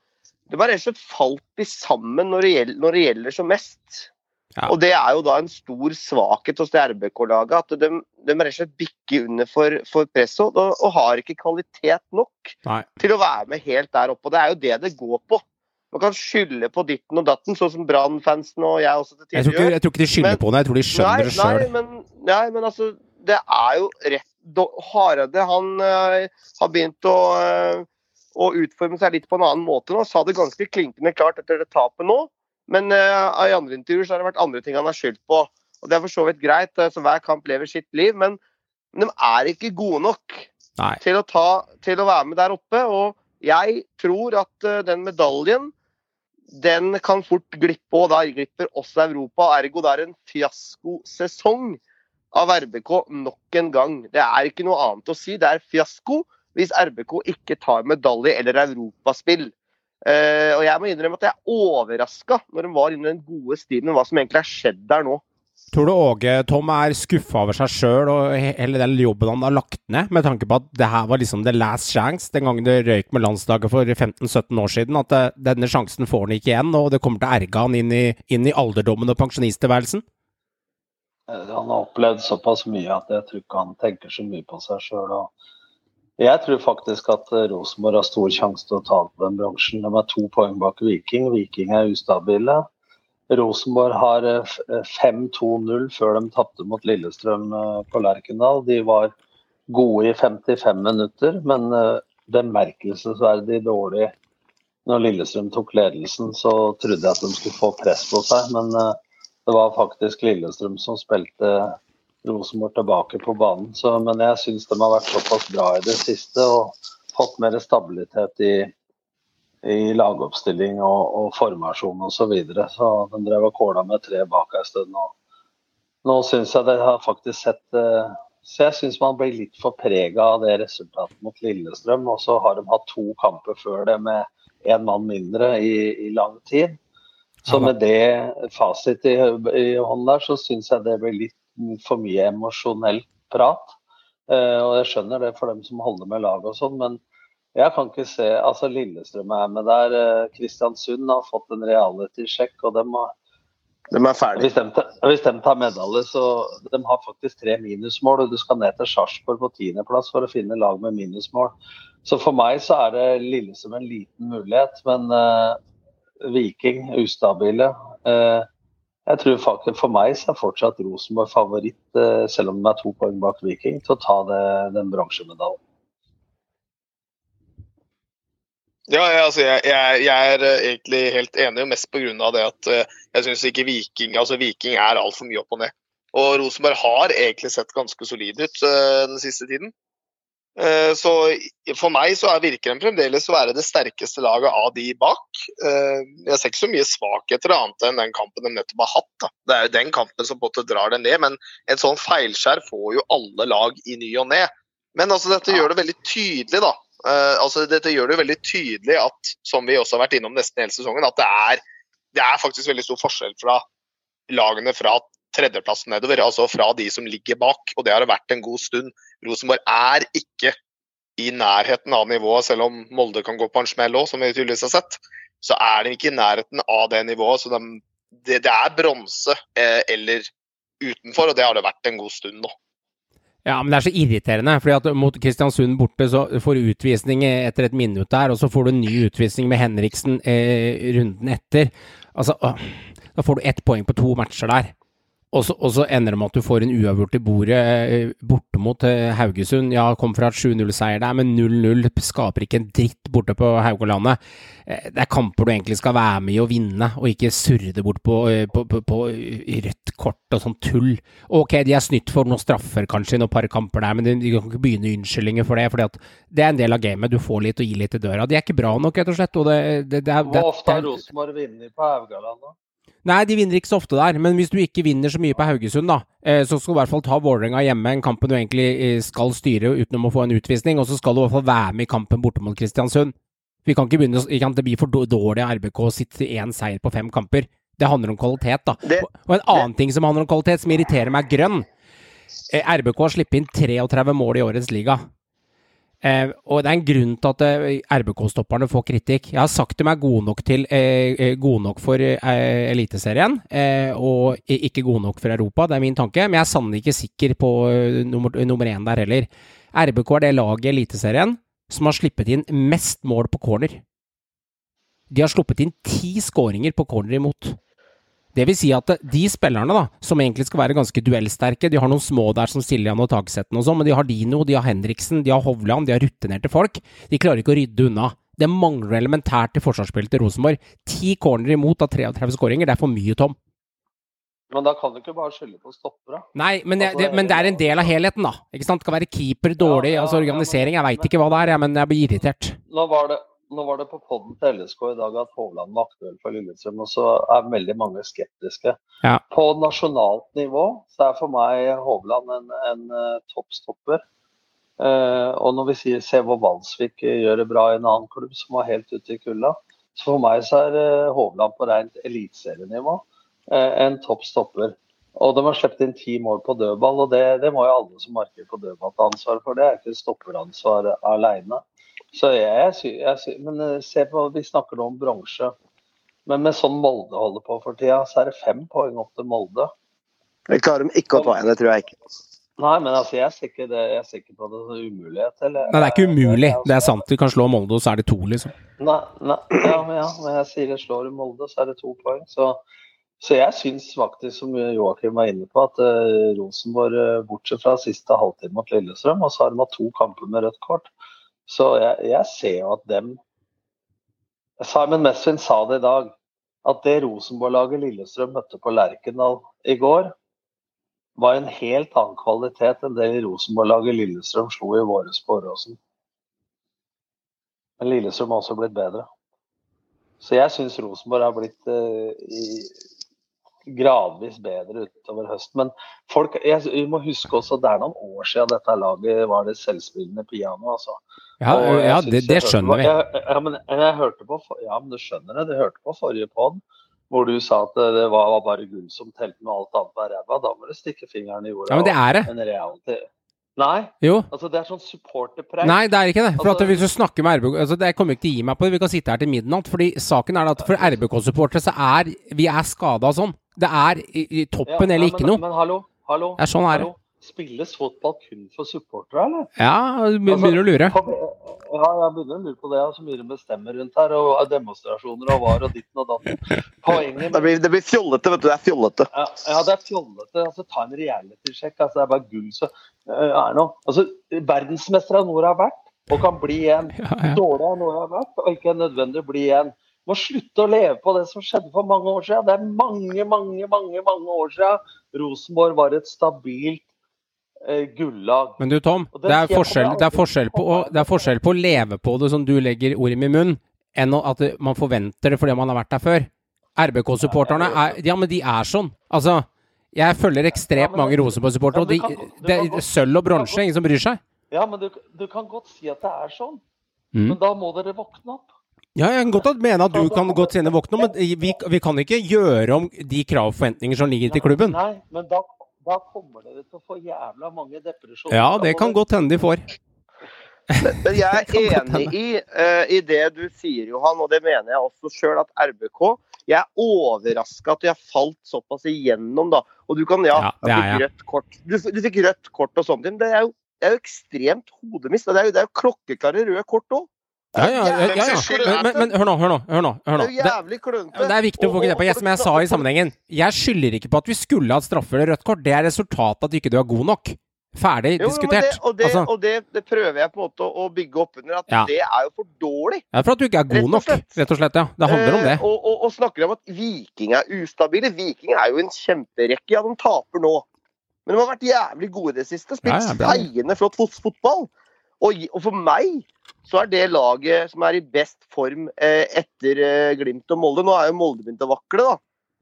det var rett og slett falt de sammen når det gjelder, når det gjelder som mest. Ja. Og Det er jo da en stor svakhet hos det RBK-laget. At de, de rett og slett bikker under for, for presset og, og, har ikke kvalitet nok Nei. til å være med helt der oppe. og Det er jo det det går på. Man kan skylde på ditten og datten, sånn som Brann-fansen og jeg også til tider gjør. Jeg tror ikke de skylder men, på det, jeg tror de skjønner nei, det sjøl. Nei, men, nei, men altså, det er jo rett Hareide han uh, har begynt å, uh, å utforme seg litt på en annen måte nå. Sa det ganske klinkende klart etter det tapet nå. Men uh, i andre intervjuer så har det vært andre ting han har skyldt på. Og Det er for så vidt greit, så hver kamp lever sitt liv. Men, de er ikke gode nok til å, ta, til å, være med der oppe. Og jeg tror at den medaljen den kan fort glippe, og da glipper også Europa. Ergo det er en fiaskosesong av RBK nok en gang. Det er ikke noe annet å si. Det er fiasko hvis RBK ikke tar medalje eller europaspill. Uh, og jeg må innrømme at jeg er overraska når de var inne i den gode stilen, hva som egentlig har skjedd der nå. Tror du Åge Tom er skuffa over seg sjøl og hele den jobben han har lagt ned, med tanke på at det her var liksom the last chance den gangen det røyk med landslaget for 15-17 år siden? At det, denne sjansen får han ikke igjen, og det kommer til å erge han inn i, inn i alderdommen og pensjonisttilværelsen? Eh, han har opplevd såpass mye at jeg tror ikke han tenker så mye på seg sjøl. Jeg tror faktisk at Rosenborg har stor sjanse til å ta på den bransjen. De er to poeng bak Viking. Viking er ustabile. Rosenborg har 5-2-0 eh, før de tapte mot Lillestrøm eh, på Lerkendal. De var gode i 55 minutter, men eh, bemerkelsesverdig dårlig når Lillestrøm tok ledelsen. Så trodde jeg at de skulle få press på seg, men det var faktisk Lillestrøm som spilte Rosenborg tilbake på banen. Så, men jeg syns de har vært såpass bra i det siste og fått mer stabilitet i, i lagoppstilling og, og formasjon osv. Så, videre. så de drev og kåla med tre bak en stund. Og nå syns jeg det har faktisk sett uh, Så jeg syns man blir litt for prega av det resultatet mot Lillestrøm. Og så har de hatt to kamper før det med én mann mindre i, i, lang tid. Så med det fasit i, i hånden der, så syns jeg det blir litt for mye emosjonell prat. Uh, og jeg skjønner det for dem som holder med laget og sånn, men jeg kan ikke se altså Lillestrøm er med der. Eh, Kristiansund har fått en reality-sjekk, og de har de er ferdige. Hvis de, hvis de tar medalje, så De har faktisk tre minusmål, og du skal ned til Sarpsborg på tiendeplass for å finne lag med minusmål. Så for meg så er det Lillestrøm en liten mulighet, men uh, Viking ustabile. Uh, jeg tror faktisk For meg så er fortsatt Rosenborg favoritt, uh, selv om de er to poeng bak Viking, til å ta det, den bronsemedaljen. Ja, jeg, altså, jeg, jeg, jeg, er eh, egentlig helt enig, mest pga. det at jeg syns ikke Viking altså Viking er altfor mye opp og ned. Og Rosenborg har egentlig sett ganske solid ut den siste tiden. Uh, så for meg så er, virker de fremdeles å være det sterkeste laget av de bak. jeg ser ikke så mye svakheter annet enn den kampen de nettopp har hatt. Da. Det er jo den kampen som måte drar det ned, men en sånn feilskjær får jo alle lag i ny og ne. Men altså, dette gjør det veldig tydelig, da Uh, altså Dette gjør det veldig tydelig at, som vi også har vært innom nesten hele sesongen, at det er, det er faktisk veldig stor forskjell fra lagene fra tredjeplass nedover, altså fra de som ligger bak. Og det har det vært en god stund. Rosenborg er ikke i nærheten av nivået, selv om Molde kan gå på en smell òg, som vi tydeligvis har sett. Så er de ikke i nærheten av det nivået. så de, det, det, er bronse eh, eller utenfor, og det har det vært en god stund nå. Ja, men det er så irriterende. fordi at mot Kristiansund borte så får du utvisning etter et minutt der, og så får du en ny utvisning med Henriksen eh, runden etter. Altså, da får du ett poeng på to matcher der. Og så, og så, ender det med at du får en uavgjort i bordet eh, borte mot eh, Haugesund. Ja, kom fra et 7-0-seier der, men 0-0 skaper ikke en dritt borte på Haugalandet. Eh, det er kamper du egentlig skal være med i å vinne, og ikke surre det bort på, på, på, på, rødt kort og sånn tull. Ok, de er snytt for noen straffer kanskje i noen par kamper der, men de, kan ikke begynne unnskyldninger for det. For det er en del av gamet. Du får litt og gir litt i døra. De er ikke bra nok, rett og slett. Og det, det, det, Hvor ofte har Rosenborg vunnet på Haugalandet? Nei, de vinner ikke så ofte der, men hvis du ikke vinner så mye på Haugesund, da, eh, så skal du i hvert fall ta Vålerenga hjemme, en kampen du egentlig eh, skal styre utenom å få en utvisning, og så skal du i hvert fall være med i kampen borte mot Kristiansund. Vi kan ikke begynne, kan det bli for dårlig av RBK å sitte én seier på fem kamper. Det handler om kvalitet, da. Det, og en annen det. ting som handler om kvalitet, som irriterer meg grønn. Eh, RBK har sluppet inn 33 mål i årets liga. Eh, og det er en grunn til at eh, RBK-stopperne får kritikk. Jeg har sagt de er gode nok, til, eh, eh gode nok for eh, Eliteserien, eh, og ikke gode nok for Europa. Det er min tanke, men jeg er sannelig ikke sikker på nummer, nummer én der heller. RBK er det laget i Eliteserien som har sluppet inn mest mål på corner. De har sluppet inn ti skåringer på corner imot. Det vil si at de spillerne, da, som egentlig skal være ganske duellsterke, de har noen små der som Siljan og Tagsetten og sånn, men de har Dino, de har Henriksen, de har Hovland, de har rutinerte folk. De klarer ikke å rydde unna. Det mangler elementært i forsvarsspillet til Rosenborg. Ti corner imot av 33 skåringer, det er for mye, Tom. Men da kan du ikke bare skylde på stoppere. Nei, men altså, det, men det, er en del av helheten, da. Ikke sant? Det kan være keeper dårlig, ja, ja, altså organisering. Jeg veit ikke hva det er, men jeg blir irritert. Nå var det, nå var det på podden til LSK i dag at Hovland var aktuell for Lillestrøm, og så er veldig mange skeptiske. Ja. På nasjonalt nivå så er for meg Hovland en, en uh, toppstopper. Uh, og når vi sier, se hvor Valsvik gjør det bra i en annen klubb som var helt ute i kulda, så for meg så er uh, Hovland på rent eliteserienivå en toppstopper. Og de har sluppet inn ti mål på dødball, og det, det må jo alle som markerer på dødball ta ansvar for. Det er ikke stopperansvar alene. Så jeg, jeg, jeg, men se på, Vi snakker nå om bronse. Men med sånn Molde holder på for tida, så er det fem poeng opp til Molde. Det klarer de ikke å ta igjen, det tror jeg ikke. Nei, men altså, jeg ser ikke, det, jeg på det som umulighet. Eller, Nei, det er ikke umulig. Det er sant. Du kan slå Molde, og så er det to, liksom. Nei, nei ja, men, ja, men jeg sier jeg slår Molde, så er det to poeng. Så så jeg syns faktisk, som Joakim var inne på, at uh, Rosenborg, uh, bortsett fra siste halvtime mot Lillestrøm, og så har de hatt to kamper med rødt kort, så jeg, jeg ser jo at dem Simon Mesvin sa det i dag, at det Rosenborg-laget Lillestrøm møtte på Lerkendal i går, var en helt annen kvalitet enn det Rosenborg-laget Lillestrøm slo i våres på Åråsen. Men Lillestrøm har også blitt bedre. Så jeg syns Rosenborg har blitt uh, i gradvis bedre utover høsten. Men folk, jeg, vi må huske også det er noen år siden dette laget var det selvspillende piano. Altså. Ja, ja det, det, skjønner vi. Ja, men jeg hørte på, ja, men du skjønner det. Du hørte på forrige pod hvor du sa at det var, var bare gull som telte med alt annet var ræva. Da må du stikke fingeren i jorda. Ja, men det er det. Nei. Jo. Altså, det er sånn supporterpreik. Nei, det er ikke det. For altså, Hvis du snakker med RBK altså, Jeg kommer ikke til å gi meg på det. Vi kan sitte her til midnatt. Fordi saken er at for RBK-supportere så er vi er skada sånn. Det er i, toppen ja, eller men, ikke noe. Men hallo, hallo. Det er sånn er det. Spilles fotball kun for supportere, eller? Ja, du begynner å lure. Ja, jeg begynner å lure på det. Så mye de bestemmer rundt her. Og demonstrasjoner og var og ditten og datten. Poenget det, blir, det blir fjollete, vet du. Det er fjollete. Ja, ja det er fjollete. Altså, ta en reality-sjekk. Altså, det er bare gull så er noe. Altså, verdensmester av noe har vært, og kan bli igjen. Ja, ja. Dårlig av noe har vært, og ikke nødvendig bli igjen må slutte å leve på det som skjedde for mange år siden. Det er mange, mange, mange, mange år siden Rosenborg var et stabilt eh, gullag. Men du Tom, det er, forskjell, det, er forskjell på det er forskjell på å leve på det som du legger ord i min munn, enn at man forventer det fordi man har vært der før. RBK-supporterne er Ja, men de er sånn. Altså, jeg følger ekstremt mange Rosenborg-supportere, og de, det er sølv og bronse, ingen som bryr seg. Ja, men du, du, kan godt si at det er sånn. Mm. Men da må dere våkne opp. Ja, jeg kan godt mene at du kan godt sende våkne, men vi, vi, kan ikke gjøre om de krav og forventninger som ligger til klubben. Nei, men da, da kommer dere til å få jævla mange depresjoner. Ja, det kan godt hende de får. Men jeg er enig i, uh, i det du sier, Johan, og det mener jeg også sjøl, at RBK Jeg er overraska at de har falt såpass igjennom, da. Og du kan, ja, Ja, det er jeg. rødt kort. Du, du fikk rødt kort og sånne ting. Det er jo, det er jo ekstremt hodemist. Det er jo, det er jo klokkeklare røde kort òg. Ja, ja, ja, ja. Men, men, hør nå, hør nå. hør nå, hør nå. Det jo Det, er viktig å få det på. Jeg, som jeg sa i sammenhengen, jeg skylder ikke på at vi skulle hatt straffe eller rødt kort. Det er resultatet at ikke du er god nok. Ferdig Jo, jo, diskutert. Det, og det, Altså, og det, prøver jeg på en måte å, bygge opp under. At det er jo for dårlig. det er for at du ikke er god og nok, rett og slett. ja. Det handler om det. Eh, og, og, og snakker om at Viking er ustabile. Viking er jo en kjemperekke. Ja, de taper nå. Men de har vært jævlig gode i det siste. Spilt Ja, ja, flott fotball. Og, og for meg så er det laget som er i best form eh, etter eh, Glimt og Molde. Nå er jo Molde begynt å vakle, da.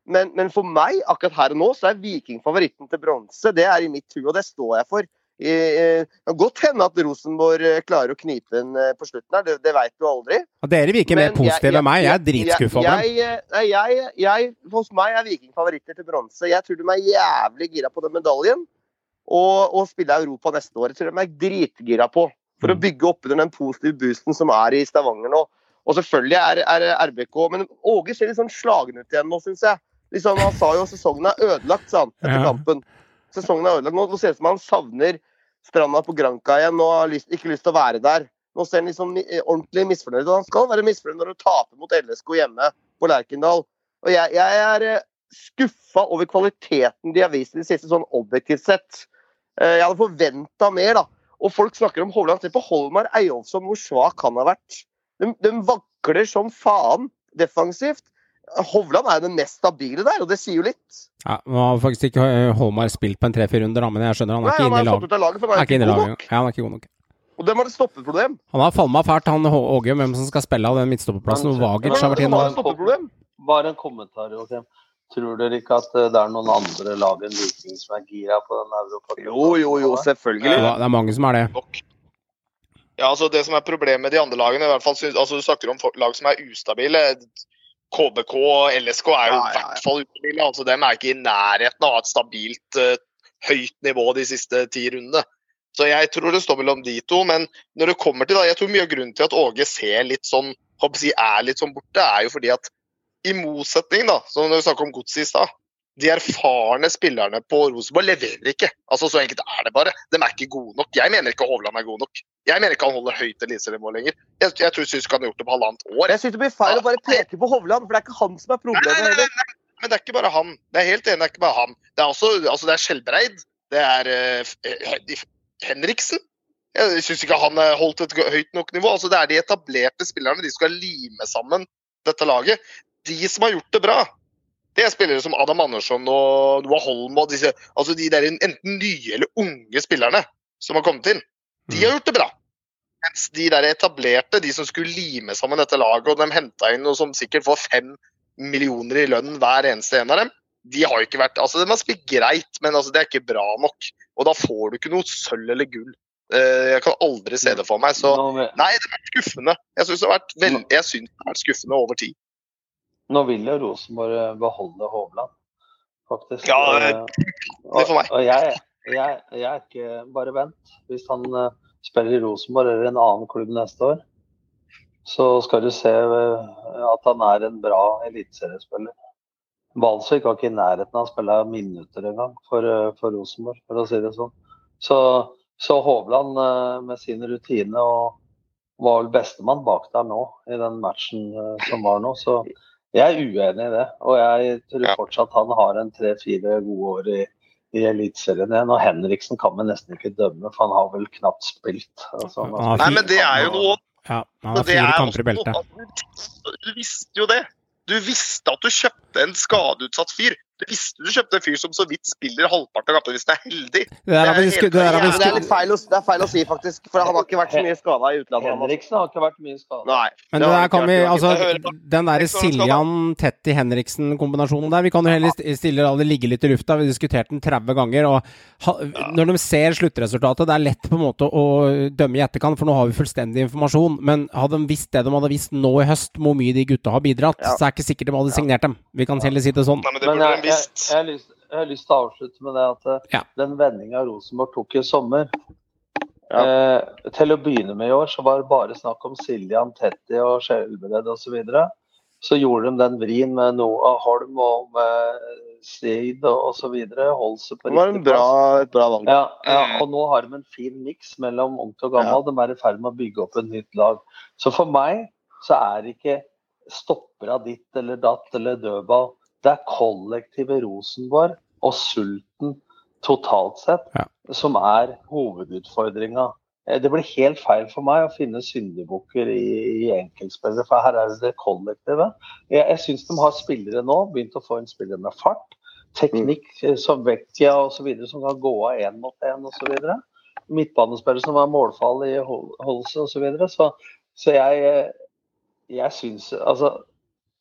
Men, men for meg, akkurat her og nå, så er Viking favoritten til bronse. Det er i mitt hue, og det står jeg for. Eh, Det kan godt hende at Rosenborg klarer å knipe den på slutten her, det, det veit du aldri. Og dere virker mer positive enn meg. Jeg er dritskuffa over dem. Hos meg er Viking favoritter til bronse. Jeg tror de er jævlig gira på den medaljen. Og, og spille Europa neste år. Jeg tror de er dritgira på. For å Mm. bygge opp under den positive boosten som er i Stavanger nå. Og selvfølgelig er, er RBK Men Åge ser litt sånn slagen ut igjen nå, syns jeg. Liksom, han sa jo at sesongen er ødelagt, sa han etter kampen. Sesongen er ødelagt. Nå, nå ser det ut som han savner stranda på Granca igjen og har lyst, ikke lyst til å være der. Nå ser han liksom ordentlig misfornøyd ut. Han skal være misfornøyd når han taper mot LSK hjemme på Lerkendal. Og jeg, jeg er eh, skuffa over kvaliteten de har vist i det siste, sånn objektivt sett. Eh, Jeg hadde forventa mer, da. Og folk snakker om Hovland. Se på Holmar Eyolfsson, hvor svak han har vært. De, de vakler som faen defensivt. Hovland er jo den mest stabile der, og det sier jo litt. Ja, nå har faktisk ikke eh, Holmar spilt på en tre-fire runder, men jeg skjønner han er Nei, ikke inne i laget. laget, Han han er ikke inne i god laget. nok. Ja, han er ikke god nok. Og dem har det stoppeproblem. Han har falma fælt, han Åge, hvem som skal spille av den midtstopperplassen. Vagic har vært inne. Bare en kommentar, Joakim. Tror dere ikke at eh, det er noen andre lag enn Viking som er gira på den Europa? Jo, jo, jo, selvfølgelig. Det er mange som er det. nok. Ja, altså Det som er problemet med de andre lagene, i hvert fall, altså du snakker om lag som er ustabile. KBK og LSK er jo i ja, ja. hvert fall ustabile. altså Dem er ikke i nærheten av å ha et stabilt, eh, høyt nivå de siste ti rundene. Så jeg tror det står mellom de to. Men når det kommer til da, jeg tror mye av grunnen til at Åge ser litt sånn, håper jeg er litt sånn borte, er jo fordi at i motsetning, da, som når vi snakket om Godset i stad, de erfarne spillerne på Rosenborg leverer ikke. Altså Så enkelt er det bare. De er ikke gode nok. Jeg mener ikke Hovland er god nok. Jeg mener ikke han holder høyt eliteserien lenger. Jeg, jeg tror Sysk han har gjort det på halvannet år. Jeg syns det blir feil å bare peke på Hovland, for det er ikke han som er Nei, nei, problemet nei, nei, men det er ikke bare han. Det er helt enig, det er ikke bare han. Det er også altså det er Skjelbreid. Det er uh, eh, Henriksen. Jeg syns ikke han har holdt et høyt nok nivå. Altså Det er de etablerte spillerne, de skal lime sammen dette laget. De som har gjort det bra, det er spillere som Adam Andersson og Noah Holm og disse, altså de der enten nye eller unge spillerne som har kommet inn. De har gjort det bra. Mens de der etablerte, de som skulle lime sammen dette laget, og de henta inn noe som sikkert får fem millioner i lønn hver eneste en av dem, de har ikke vært Altså, de har spilt greit, men altså, det er ikke bra nok. Og da får du ikke noe sølv eller gull. Eh, Jeg kan aldri se det for meg. Så nei, det har vært skuffende. Jeg syns det synes det har vært skuffende over tid. Nå vil jo Rosenborg eh, beholde Hovland, faktisk. Ja, Eh, det for meg. Og, og jeg, jeg, jeg er ikke Bare vent. Hvis han eh, spiller i Rosenborg eller en annen klubb neste år, så skal du se eh, at han er en bra eliteseriespiller. Balsvik var ikke i nærheten av å spille minutter engang for, eh, for Rosenborg, for å si det sånn. Så, så Hovland eh, med sin rutine og var vel bestemann bak der nå i den matchen eh, som var nå. Så jeg er uenig i det. Og jeg tror Ja. fortsatt han har en tre-fire gode år i, i Eliteserien igjen. Og Henriksen kan vi nesten ikke dømme, for han har vel knapt spilt. Altså, han har Nei, men det er jo noe Ja, han har fire er kamper i beltet. Du visste jo det. Du visste at du kjøpte en skadeutsatt fyr. Visste du kjøpte en fyr som så vidt spiller halvparten av kampene hvis det er heldig. Det er, Det er helt- det Ja, det er litt feil å, det er feil å si, faktisk. For han har ikke vært så mye skada i utlandet. Henriksen har ikke vært mye skadet. Men der kan vi, altså, den der Jeg hører på. Siljan Tetti Henriksen-kombinasjonen der, vi kan jo heller stille la det ligge litt i lufta. Vi har diskutert den 30 ganger. og Når de ser sluttresultatet, det er lett på en måte å dømme i etterkant, for nå har vi fullstendig informasjon. Men hadde de visst det de hadde visst nå i høst, hvor mye de gutta har bidratt, så er det ikke sikkert de hadde signert dem. Vi kan heller si det sånn. Nei, men det Men jeg, jeg, jeg, har lyst, jeg har lyst til å avslutte med det at eh, Ja. den vendinga Rosenborg tok i sommer Ja. eh, Til å begynne med i år så var det bare snakk om Siljan, Tetti og Skjelbred osv. Så, videre. så gjorde de den vrien med Noah Holm og med Seid og osv. Holdt seg på Det var en bra, et bra valg. Ja, ja, og nå har de en fin miks mellom ungt og gammel. De er i ferd med å bygge opp et nytt lag. Så for meg så er det ikke stoppera ditt eller datt eller dødball. Det er kollektivet Rosenborg og sulten totalt sett Ja. som er hovedutfordringa. Eh, Det blir helt feil for meg å finne syndebukker i, i enkeltspillere, for her er det kollektive. Jeg, jeg syns de har spillere nå, begynt å få en spiller med fart. Teknikk eh, som Vecchia osv. som kan gå av én mot én osv. Midtbanespillere som har målfall i Hol- Holse osv. Så, videre. så Så jeg, eh, jeg syns Altså,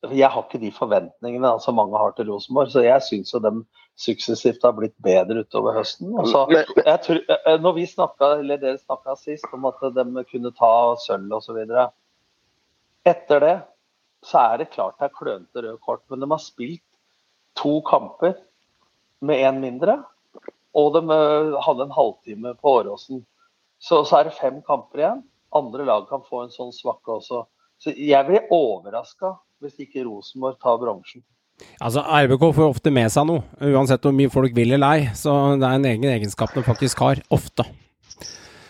jeg har ikke de forventningene som mange har til Rosenborg, så jeg syns jo de suksessivt har blitt bedre utover høsten. Og så, tror, eh, når vi snakka, eller dere snakka sist om at de kunne ta sølv osv. Etter det så er det klart det er klønete røde kort, men de har spilt to kamper med én mindre. Og de eh, hadde en halvtime på Åråsen. Så, så er det fem kamper igjen. Andre lag kan få en sånn svakke også. Så jeg blir overraska hvis ikke Rosenborg tar bronsen. Altså, RBK får ofte med seg noe, uansett hvor mye folk vil eller ei. Så det er en egen egenskap de faktisk har. Ofte.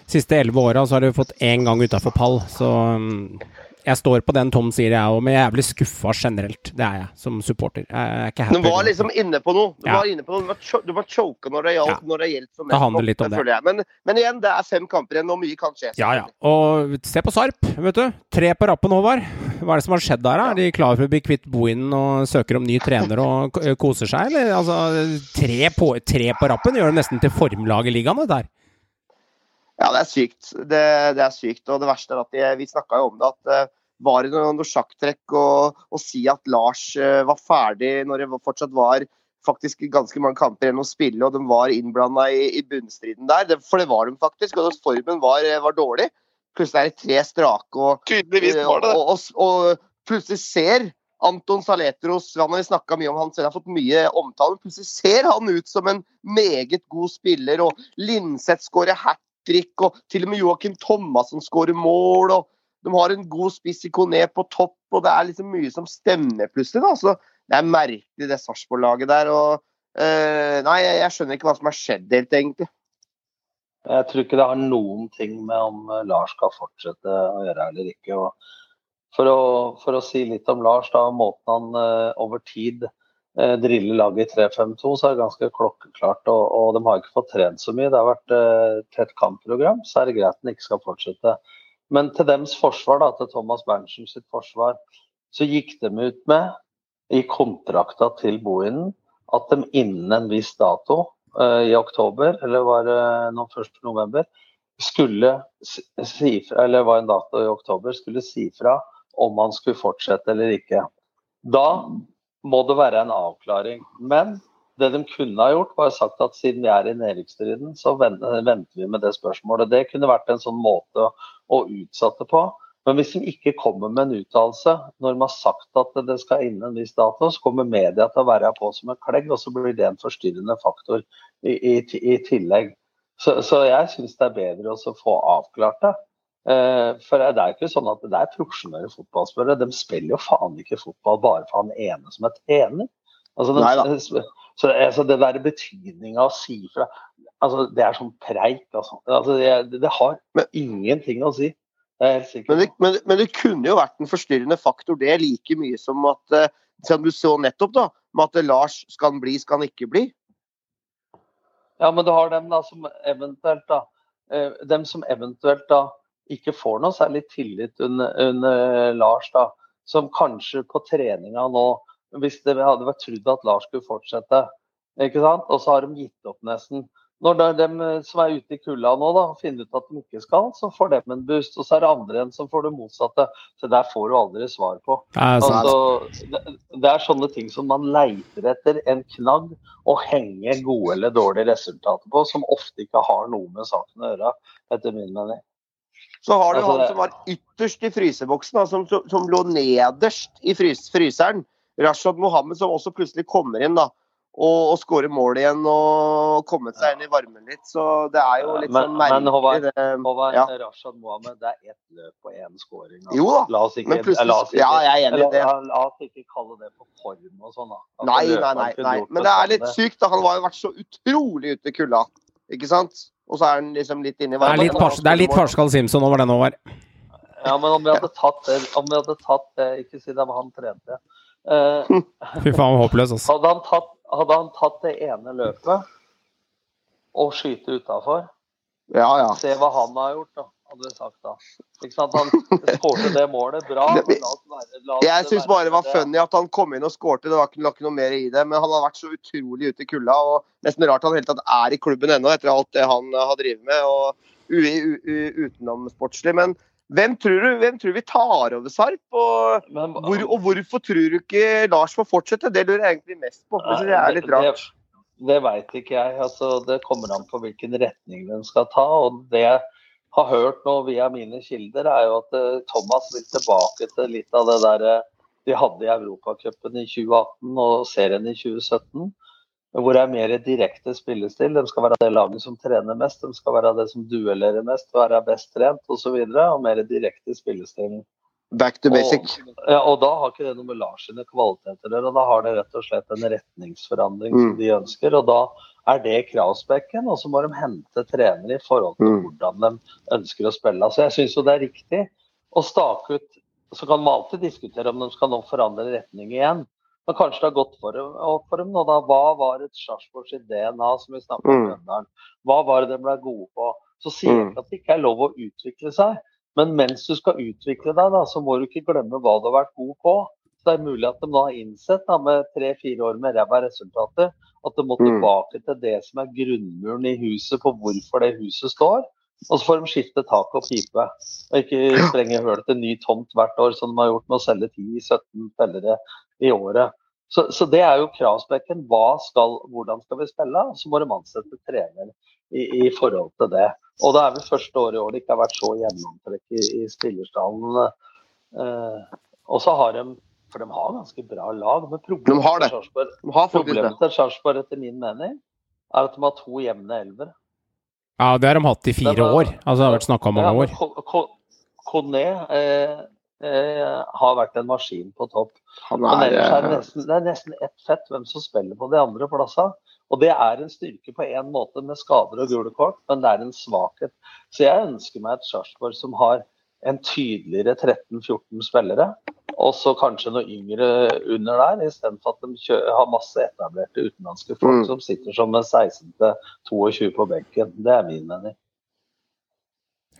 Siste elleve åra så har de fått én gang utafor pall, så um, jeg står på den Tom sier, jeg òg, men jeg er jævlig skuffa generelt. Det er jeg, som supporter. Jeg er ikke happy. Du var liksom inne på noe. Du Ja. var inne på noe. Du var, choka når det gjaldt. Ja. Når det gjaldt som Det handler litt om det. jeg. Men, men igjen, det er fem kamper igjen, og mye kan skje. Ja, ja. Og se på Sarp, vet du. Tre på rappen, Håvard. Hva er det som har skjedd der? Er de klare for å bli kvitt Bohinen og søker om ny trener og koser seg, eller? Altså, tre på, tre på rappen gjør dem nesten til formlag i ligaen, dette der. Ja, det er sykt. Det, det er sykt. Og det verste er at de, vi snakka jo om det, at uh, var det noe, noe sjakktrekk å, å, si at Lars uh, var ferdig når det fortsatt var faktisk ganske mange kamper igjen å spille, og de var innblanda i, i, bunnstriden der. Det, for det var de faktisk, og formen var, var dårlig. Plutselig er det tre strake, og, Tydeligvis var det. Og, og, og, plutselig ser Anton Saletros Han har snakka mye om han selv, har fått mye omtale. Plutselig ser han ut som en meget god spiller, og Linseth skårer hat trick, og til og med Joakim Thomassen skårer mål. og De har en god spiss i Kone på topp, og det er liksom mye som stemmer plutselig. da, så Det er merkelig, det Sarpsborg-laget der. og øh, Nei, jeg skjønner ikke hva som har skjedd helt, egentlig. Jeg tror ikke det har noen ting med om eh, Lars skal fortsette å gjøre eller ikke. for å, for å si litt om Lars, da, måten han uh, over tid uh, driller laget i 3-5-2, så er det ganske klokkeklart. Og, og, de har ikke fått trent så mye. Det har vært uh, tett kampprogram, så er det greit at han ikke skal fortsette. Men til dems forsvar, da, til Thomas Berntsen sitt forsvar, så gikk de ut med i kontrakta til Bohinen at de innen en viss dato i oktober, eller var det nå 1. november, skulle si fra, eller var en dato i oktober, skulle si fra om man skulle fortsette eller ikke. Da må det være en avklaring. Men det de kunne ha gjort, var sagt at siden vi er i nedrykksstriden, så venter vi med det spørsmålet. Det kunne vært en sånn måte å utsette på. Men hvis de ikke kommer med en uttalelse når de har sagt at det skal inn en viss dato, så kommer media til å være på som en klegg, og så blir det en forstyrrende faktor i, i, i tillegg. Så, så jeg syns det er bedre å få avklart det. Eh, for det er ikke sånn at det er profesjonelle fotballspillere. De spiller jo faen ikke fotball bare for han ene som er trener. Altså, de, så altså, det der betydninga av å si fra altså, Det er sånn preik. Altså. altså det, det, har ingenting å si. Men det, men, men det, kunne jo vært en forstyrrende faktor, det er like mye som at eh, som du så nettopp, da, med at Lars skal han bli, skal han ikke bli. Ja, men du har dem da som eventuelt da, eh, dem som eventuelt da ikke får noe særlig tillit under, under Lars, da, som kanskje på treninga nå Hvis det hadde vært trodd at Lars skulle fortsette, ikke sant? og så har de gitt opp nesten. Når det er dem som er ute i kulda nå, da, finner ut at de ikke skal, så får de en boost. Og så er det andre enn som får det motsatte. Så der får du aldri svar på. Altså, det, det, er sånne ting som man leiter etter en knagg å henge gode eller dårlige resultater på, som ofte ikke har noe med saken å gjøre, etter min mening. Så har du altså, han som var ytterst i fryseboksen, som, som, lå nederst i frys, fryseren. Rashad Mohammed, som også plutselig kommer inn da, og, og skåre mål igjen og kommet seg inn i varmen litt. Så det er jo litt men, sånn merkelig. Men Håvard, Håvard ja. Rashad Mohammed, det er ett løp og én skåring. Altså. Jo da, la oss ikke, men plutselig, la oss ikke, ja, jeg er enig i det. La oss ikke kalle det for form og sånn. Altså, nei, nei, nei, nei. Men det er litt sykt. da, Han har jo vært så utrolig ute i kulda. Ikke sant? Og så er han liksom litt inni varmen. Det er litt, pars det er litt Simpson over den over. Ja, men om vi hadde tatt det, om vi hadde tatt det Ikke si det var han trente. Uh, Fy faen, håpløs, altså. Hadde han, tatt, hadde han tatt det ene løpet og skyte utafor, ja, ja. se hva han har gjort, da hadde vi sagt da. Ikke sant? Han skårte det målet bra. Være, jeg syns bare det var funny at han kom inn og skårte. Det var ikke, ikke, noe mer i det. Men han har vært så utrolig ute i kulda. og Nesten rart han helt tatt er i klubben ennå, etter alt det han har drevet med. og Utenomsportslig. Men hvem tror du hvem tror vi tar over Sarp? Og, hvor, og hvorfor tror du ikke Lars får fortsette? Det lurer jeg egentlig mest på. Det er litt rart. Det, det veit ikke jeg. Altså, det kommer an på hvilken retning den skal ta. og det har hørt nå via mine kilder, er jo at eh, Thomas vil tilbake til litt av det der eh, de hadde i Europacupen i 2018 og serien i 2017. Hvor det er mer direkte spillestil. De skal være det laget som trener mest, de skal være det som duellerer mest, være best trent osv. Og, så og mer direkte spillestil. Back to basic. Og, ja, og da har ikke det noe med Lars sine kvaliteter å gjøre. Da har det rett og slett en retningsforandring mm. som de ønsker. Og da er det kravspekken, og så må de hente trenere i forhold til mm. hvordan de ønsker å spille. Så jeg syns jo det er riktig å stake ut Så kan man alltid diskutere om de skal nå forandre retning igjen. Men kanskje det har gått for dem, for dem nå, da. Hva var et Sarpsborgs DNA, som vi snakket om? Mm. Hva var det de ble gode på? Så sier jeg mm. ikke at det ikke er lov å utvikle seg. Men mens du skal utvikle deg, da, så må du ikke glemme hva du har vært god på. Så det er mulig at de da har innsett da, med tre-fire år med ræva resultater at de må mm. tilbake til det som er grunnmuren i huset på hvorfor det huset står. Og så får de skifte tak og pipe. Og ikke sprenge høl til ny tomt hvert år, som de har gjort med å selge 10-17 spillere i året. Så, så det er jo kravspekken. Hvordan skal vi spille? Så må de ansette trener i, i forhold til det. Og det er vel første året i år det ikke har vært så gjennomtrekk i, i spillerstallen. Eh, og så har de For de har ganske bra lag. Men De problemet har det. til De har. Problemet til Sarpsborg etter min mening er at de har to jevne elver. Ja, det har de hatt i fire var- år. Altså, det har vært snakka om mange år. Ko- Ko- Kone eh, eh, har vært en maskin på topp. Men er, ellers er det eh, nesten, det er nesten ett fett hvem som spiller på de andre plassene. Og det er en styrke på én måte med skader og gule kort, men det er en svakhet. Så jeg ønsker meg et Sarpsborg som har en tydeligere 13-14 spillere, og så kanskje noe yngre under der, istedenfor at de kjører, har masse etablerte utenlandske folk Mm. som sitter som med 16-22 på benken. Det er min mening.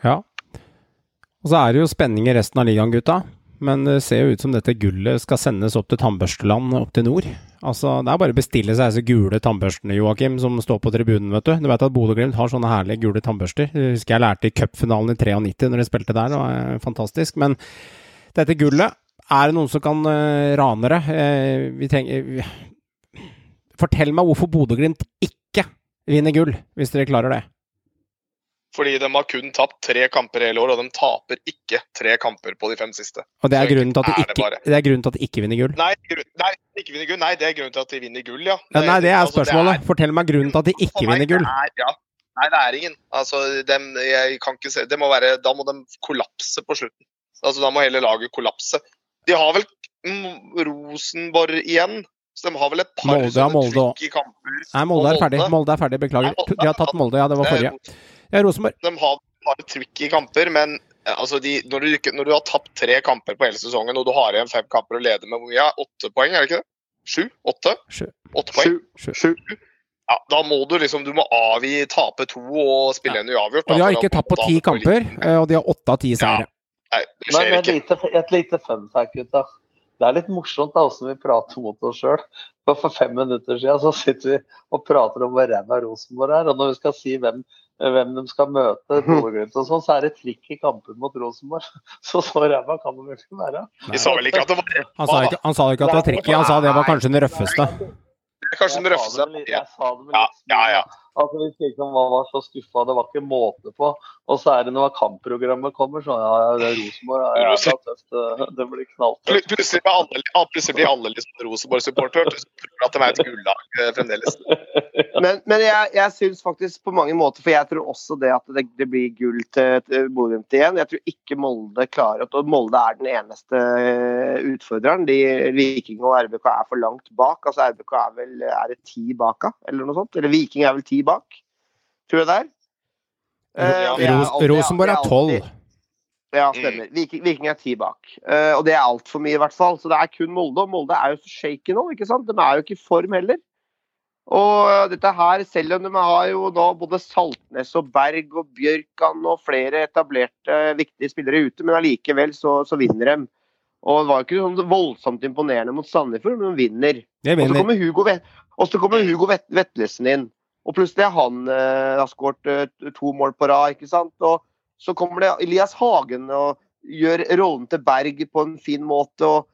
Ja. Og så er det jo spenning i resten av ligaen, gutta. Men det ser jo ut som dette gullet skal sendes opp til tannbørsteland opp til nord. Altså, Det er bare å bestille seg disse gule tannbørstene, Joakim, som står på tribunen, vet du. Du vet at Bodø-Glimt har sånne herlige gule tannbørster. Det husker jeg lærte i cupfinalen i 93 når de spilte der. Det var eh, fantastisk. Men dette gullet, er det noen som kan uh, rane det? Uh, vi trenger uh, Fortell meg hvorfor Bodø-Glimt ikke vinner gull, hvis dere klarer det. Fordi de har kun tapt tre kamper i hele år, og de taper ikke tre kamper på de fem siste. Og det er grunnen til at de ikke, er det det er grunnen til at de ikke vinner gull? Nei, grunn, nei, ikke vinner gull. Nei, det er grunnen til at de vinner gull, ja. Det, nei, det er altså, spørsmålet. Fortell meg grunnen til at de ikke nei, vinner gull. det Er, ja. Nei, det er ingen. Altså, dem, jeg kan ikke se det må være, Da må de kollapse på slutten. Altså, Da må hele laget kollapse. De har vel Rosenborg igjen. Så de har vel et par Molde, sånne Molde tricky kamper. Nei, Molde er ferdig. Molde er ferdig, beklager. Nei, Molde De har tatt Molde, ja. Det var forrige. Ja, Rosenborg. De har et trykk tricky kamper, men eh, altså, de, når, du, når du har tapt tre kamper på hele sesongen, og du har igjen fem kamper og leder med hvor mye? Åtte poeng, er det ikke det? Sju? Åtte? Sju. Åtte poeng? Sju. Sju. Ja, da må du liksom du må avgi, tape to og spille en uavgjort. Og de har for ikke da- tapt på ti kamper, eh, og de har åtte av ti seire. Nei, det Men skjer et ikke. lite, et lite fun fact, gutta. Det er litt morsomt da, hvordan vi prater mot oss sjøl. For fem minutter siden så sitter vi og prater om hvor ræva Rosenborg er. Og når vi skal si hvem, hvem de skal møte, Bodø-Glimt og sånn, så er det trikk i kampen mot Rosenborg. Så så ræva kan det vel ikke være? De sa vel ikke at det var Han sa ikke, han sa ikke at det var tricky, han sa det var kanskje den røffeste. Det er kanskje den røffeste. det litt- Ja. Jeg sa det med Ja, ja, ja. Altså, Vi liksom var, var så skuffa, det var ikke måte på. Og så er det når kampprogrammet kommer, så ja, ja, det er Rosenborg. Ja, ja, det, er det, det blir knalltøft. Plutselig blir alle, blir alle liksom Rosenborg-supportere. Tror at de er et gullag eh, fremdeles. Men, men jeg, jeg syns faktisk på mange måter, for jeg tror også det at det, det blir gull til, til Bodø-Glimt igjen. Jeg tror ikke Molde klarer det. Og Molde er den eneste eh, utfordreren. De, Viking og RBK er for langt bak. Altså RBK er vel er det ti bak, av, eller noe sånt? Eller Viking er vel ti bak, tror jeg det er. Uh, ja, det er Rosenborg er tolv. Ja, stemmer. Viking, Viking er ti bak. Uh, og det er altfor mye, i hvert fall. Så det er kun Molde. Og Molde er jo så shaky nå, ikke sant? De er jo ikke i form heller. Og dette her, selv om de har jo nå både Saltnes og Berg og Bjørkan og flere etablerte viktige spillere ute, men allikevel så, så vinner de. Og det var jo ikke sånn voldsomt imponerende mot Sandefjord, men de vinner. Det Og så kommer Hugo, Vet- og så kommer Hugo Vet Vetlesen inn. Og plutselig er han eh, har skåret eh, to mål på rad, ikke sant. Og så kommer det Elias Hagen og gjør rollen til Berg på en fin måte. Og,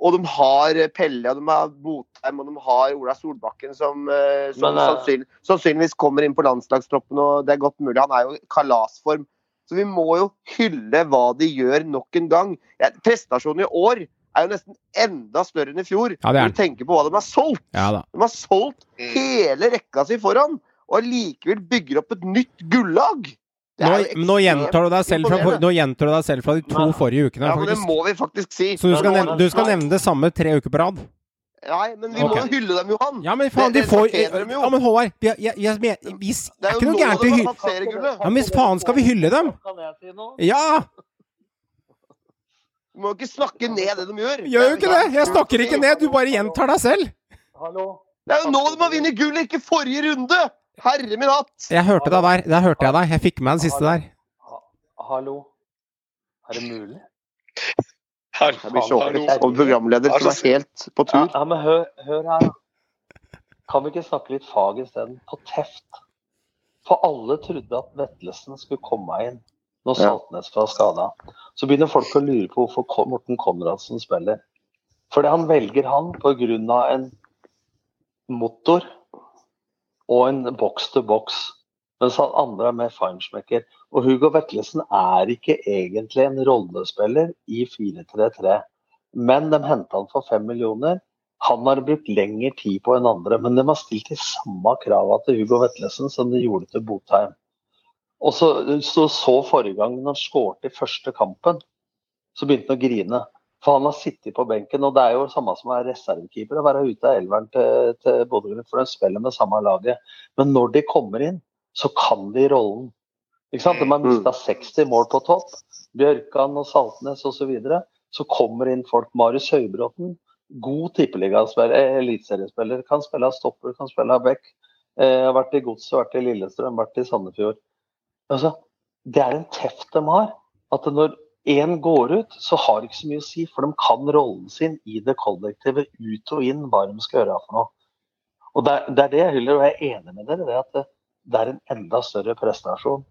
og de har Pelle, og de har Botheim og de har Ola Solbakken, som, eh, som Men, eh, sannsynlig, sannsynligvis kommer inn på landslagstroppen. og Det er godt mulig. Han er jo i kalasform. Så vi må jo hylle hva de gjør nok en gang. Ja, prestasjonen i år er jo nesten enda større enn i fjor. Ja, det er Når du tenker på hva de har solgt. Ja da. De har solgt Mm. hele rekka si foran, og allikevel bygger opp et nytt gullag. Nå, nå, gjentar du deg selv fra, nå gjentar du deg selv fra de to Men- forrige ukene. Ja, men det må vi faktisk si. Så du skal, nevne, du skal nevne det samme tre uker på rad? Nei, men vi okay. må jo hylle dem, Johan. Ja, men faen, Det- de får de. Ja, men Håvard, jeg, jeg, jeg, jeg, Det er er ikke noe gærent i å hylle. Ja, men faen skal vi hylle dem? Kan jeg si noe? Ja! Du må jo ikke snakke ned det de gjør. Gjør jo ikke det! Jeg snakker ikke ned, du bare gjentar deg selv. Hallo? Det er jo nå de har vunnet gull, ikke forrige runde! Herre min hatt! Jeg hørte deg der. Der hørte jeg deg. Jeg fikk med meg den siste der. Hallo? Er det mulig? Jeg blir så overrasket Og programleder som er helt på tur. ja men hør, hør her, da. Kan vi ikke snakke litt fag isteden? På teft. For alle trodde at Vetlesen skulle komme inn når. Saltnes var skada. Så begynner folk å lure på hvorfor Morten Konradsen spiller. Fordi han velger han pga. en motor og en boks til boks. Mens han andre er mer feinschmecker. Og Hugo Vetlesen er ikke egentlig en rollespiller i 4-3-3. Men de henta han for fem millioner. Han har brukt lengre tid på enn andre, men de har stilt de samme krava til Hugo Vetlesen som de gjorde til Botheim. Og så så, så forrige gang han skårte i første kampen, så begynte han å grine. For han har sittet på benken, og det er jo det samme som å være reservekeeper å være ute av elveren til, til Bodø-Glimt, for de spiller med samme laget. Men når de kommer inn, så kan de rollen. Ikke sant? De har mista 60 mål på topp. Bjørkan og Saltnes osv. Så, videre. så kommer inn folk. Marius Høybråten, god tippeligaspiller, eh, eliteseriespiller. Kan spille av stopper, kan spille av back. Eh, har vært i Godset, vært i Lillestrøm, vært i Sandefjord. Altså, det er en teft de har. At når én går ut, så har det ikke så mye å si, for de kan rollen sin i det kollektive, ut og inn, hva de skal gjøre for noe. Og Det det, er det jeg hyller, og jeg er enig med dere. det at det, det er en enda større prestasjon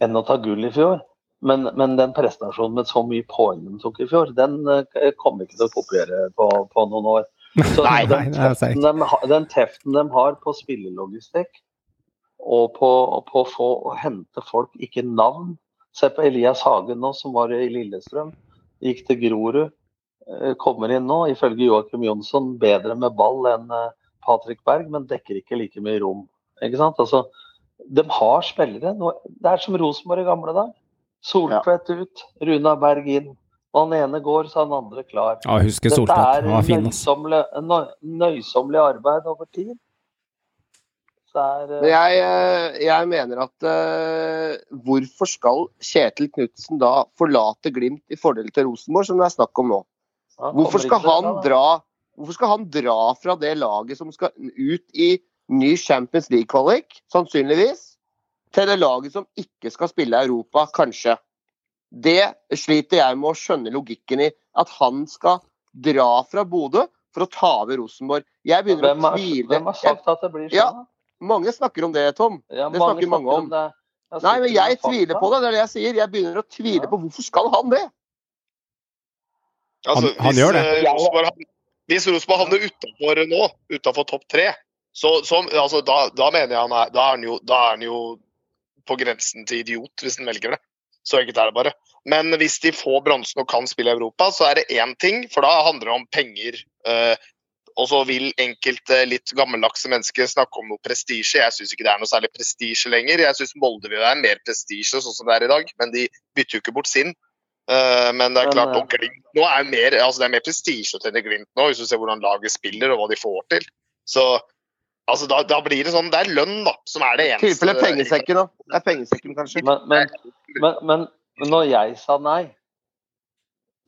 enn å ta gull i fjor. Men, men den prestasjonen med så mye poeng de tok i fjor, den eh, kommer ikke til å kopiere på, på noen år. Så Nei, den, nei, det er de, den teften de har på spillelogistikk og på, på å få å hente folk, ikke navn. Se på Elias Hagen nå, som var i Lillestrøm. Gikk til Grorud. eh, Kommer inn nå, ifølge Joakim Jonsson, bedre med ball enn eh, Patrick Berg, men dekker ikke like mye rom. Ikke sant? Altså, de har spillere. Det er som Rosenborg i gamle dager. Soltvedt ut, Runa Berg inn. Og han ene går, så er den andre klar. Ja, husker Dette Soltvedt. er Han var fin, ass. nøysommelig, nøysommelig arbeid over tid. Er, uh... Jeg, eh, jeg mener at uh, hvorfor skal Kjetil Knutsen da forlate Glimt i fordel til Rosenborg, som det er snakk om nå? Hvorfor skal han dra Hvorfor skal han dra fra det laget som skal ut i ny Champions League-kvalik, sannsynligvis, til det laget som ikke skal spille Europa, kanskje? Det sliter jeg med å skjønne logikken i. At han skal dra fra Bodø for å ta over Rosenborg. Jeg begynner Hvem å har, tvile. hvem har sagt at det blir Ja, sånn? Mange snakker om det, Tom. Ja, det snakker mange om. det. Jeg Nei, men jeg tviler på det. Det er det jeg sier. Jeg begynner å tvile Ja. på hvorfor skal han det? Altså, Han- han hvis, gjør det. eh, Rosenborg, havner- hvis Rosenborg havner utafor nå, utafor topp tre, så, så altså, da, da mener jeg han er da er han, jo, da er han jo på grensen til idiot, hvis han velger det. Så enkelt er det bare. Men hvis de får bronsen og kan spille i Europa, så er det én ting, for da handler det om penger. Og så vil enkelte litt gammeldagse mennesker snakke om noe prestisje. Jeg syns ikke det er noe særlig prestisje lenger. Jeg syns Molde vil være mer prestisje sånn som det er i dag, men de bytter jo ikke bort sin. Eh, men det er klart, eh, og Glimt nå er mer, altså det er mer prestisje å trene Glimt nå, hvis du ser hvordan laget spiller og hva de får til. Så altså, da, da blir det sånn Det er lønn, da, som er det eneste. tilfelle pengesekken, da. Det er pengesekken, kanskje. Men, men, men, men, men når jeg sa nei,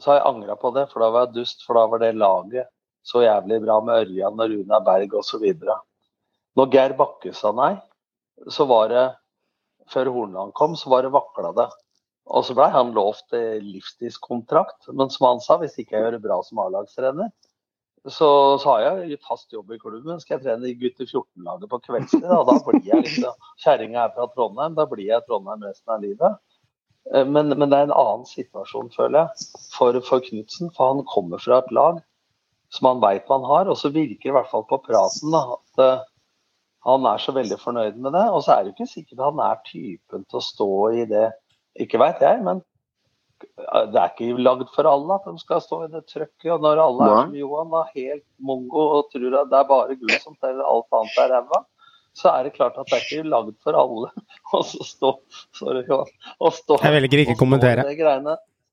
så har jeg angra på det, for da var jeg dust, for da var det laget så jævlig bra med Ørjan og Runa Berg osv. Når Geir Bakke sa nei, så var det Før Hornland kom, så var det vakla det. Og så blei han lovt livstidskontrakt, men som han sa, hvis ikke jeg gjør det bra som A-lagstrener, så, så har jeg fast jobb i klubben. Skal jeg trene gutter 14-laget på kveldstid, da, da blir jeg liksom Kjerringa er fra Trondheim, da blir jeg Trondheim resten av livet. Eh, Men, men det er en annen situasjon, føler jeg, for, for Knutsen. For han kommer fra et lag som han veit man har, og så virker det i hvert fall på praten da, at eh, han er så veldig fornøyd med det. Og så er det ikke sikkert han er typen til å stå i det, ikke veit jeg, men eh, det er ikke lagd for alle at de skal stå i det trøkket. Og når alle er som Johan, da, helt mongo og tror at det er bare Gud som teller, alt annet er ræva, så er det klart at det er ikke lagd for alle å stå Sorry, Johan. Å stå, Jeg velger ikke kommentere.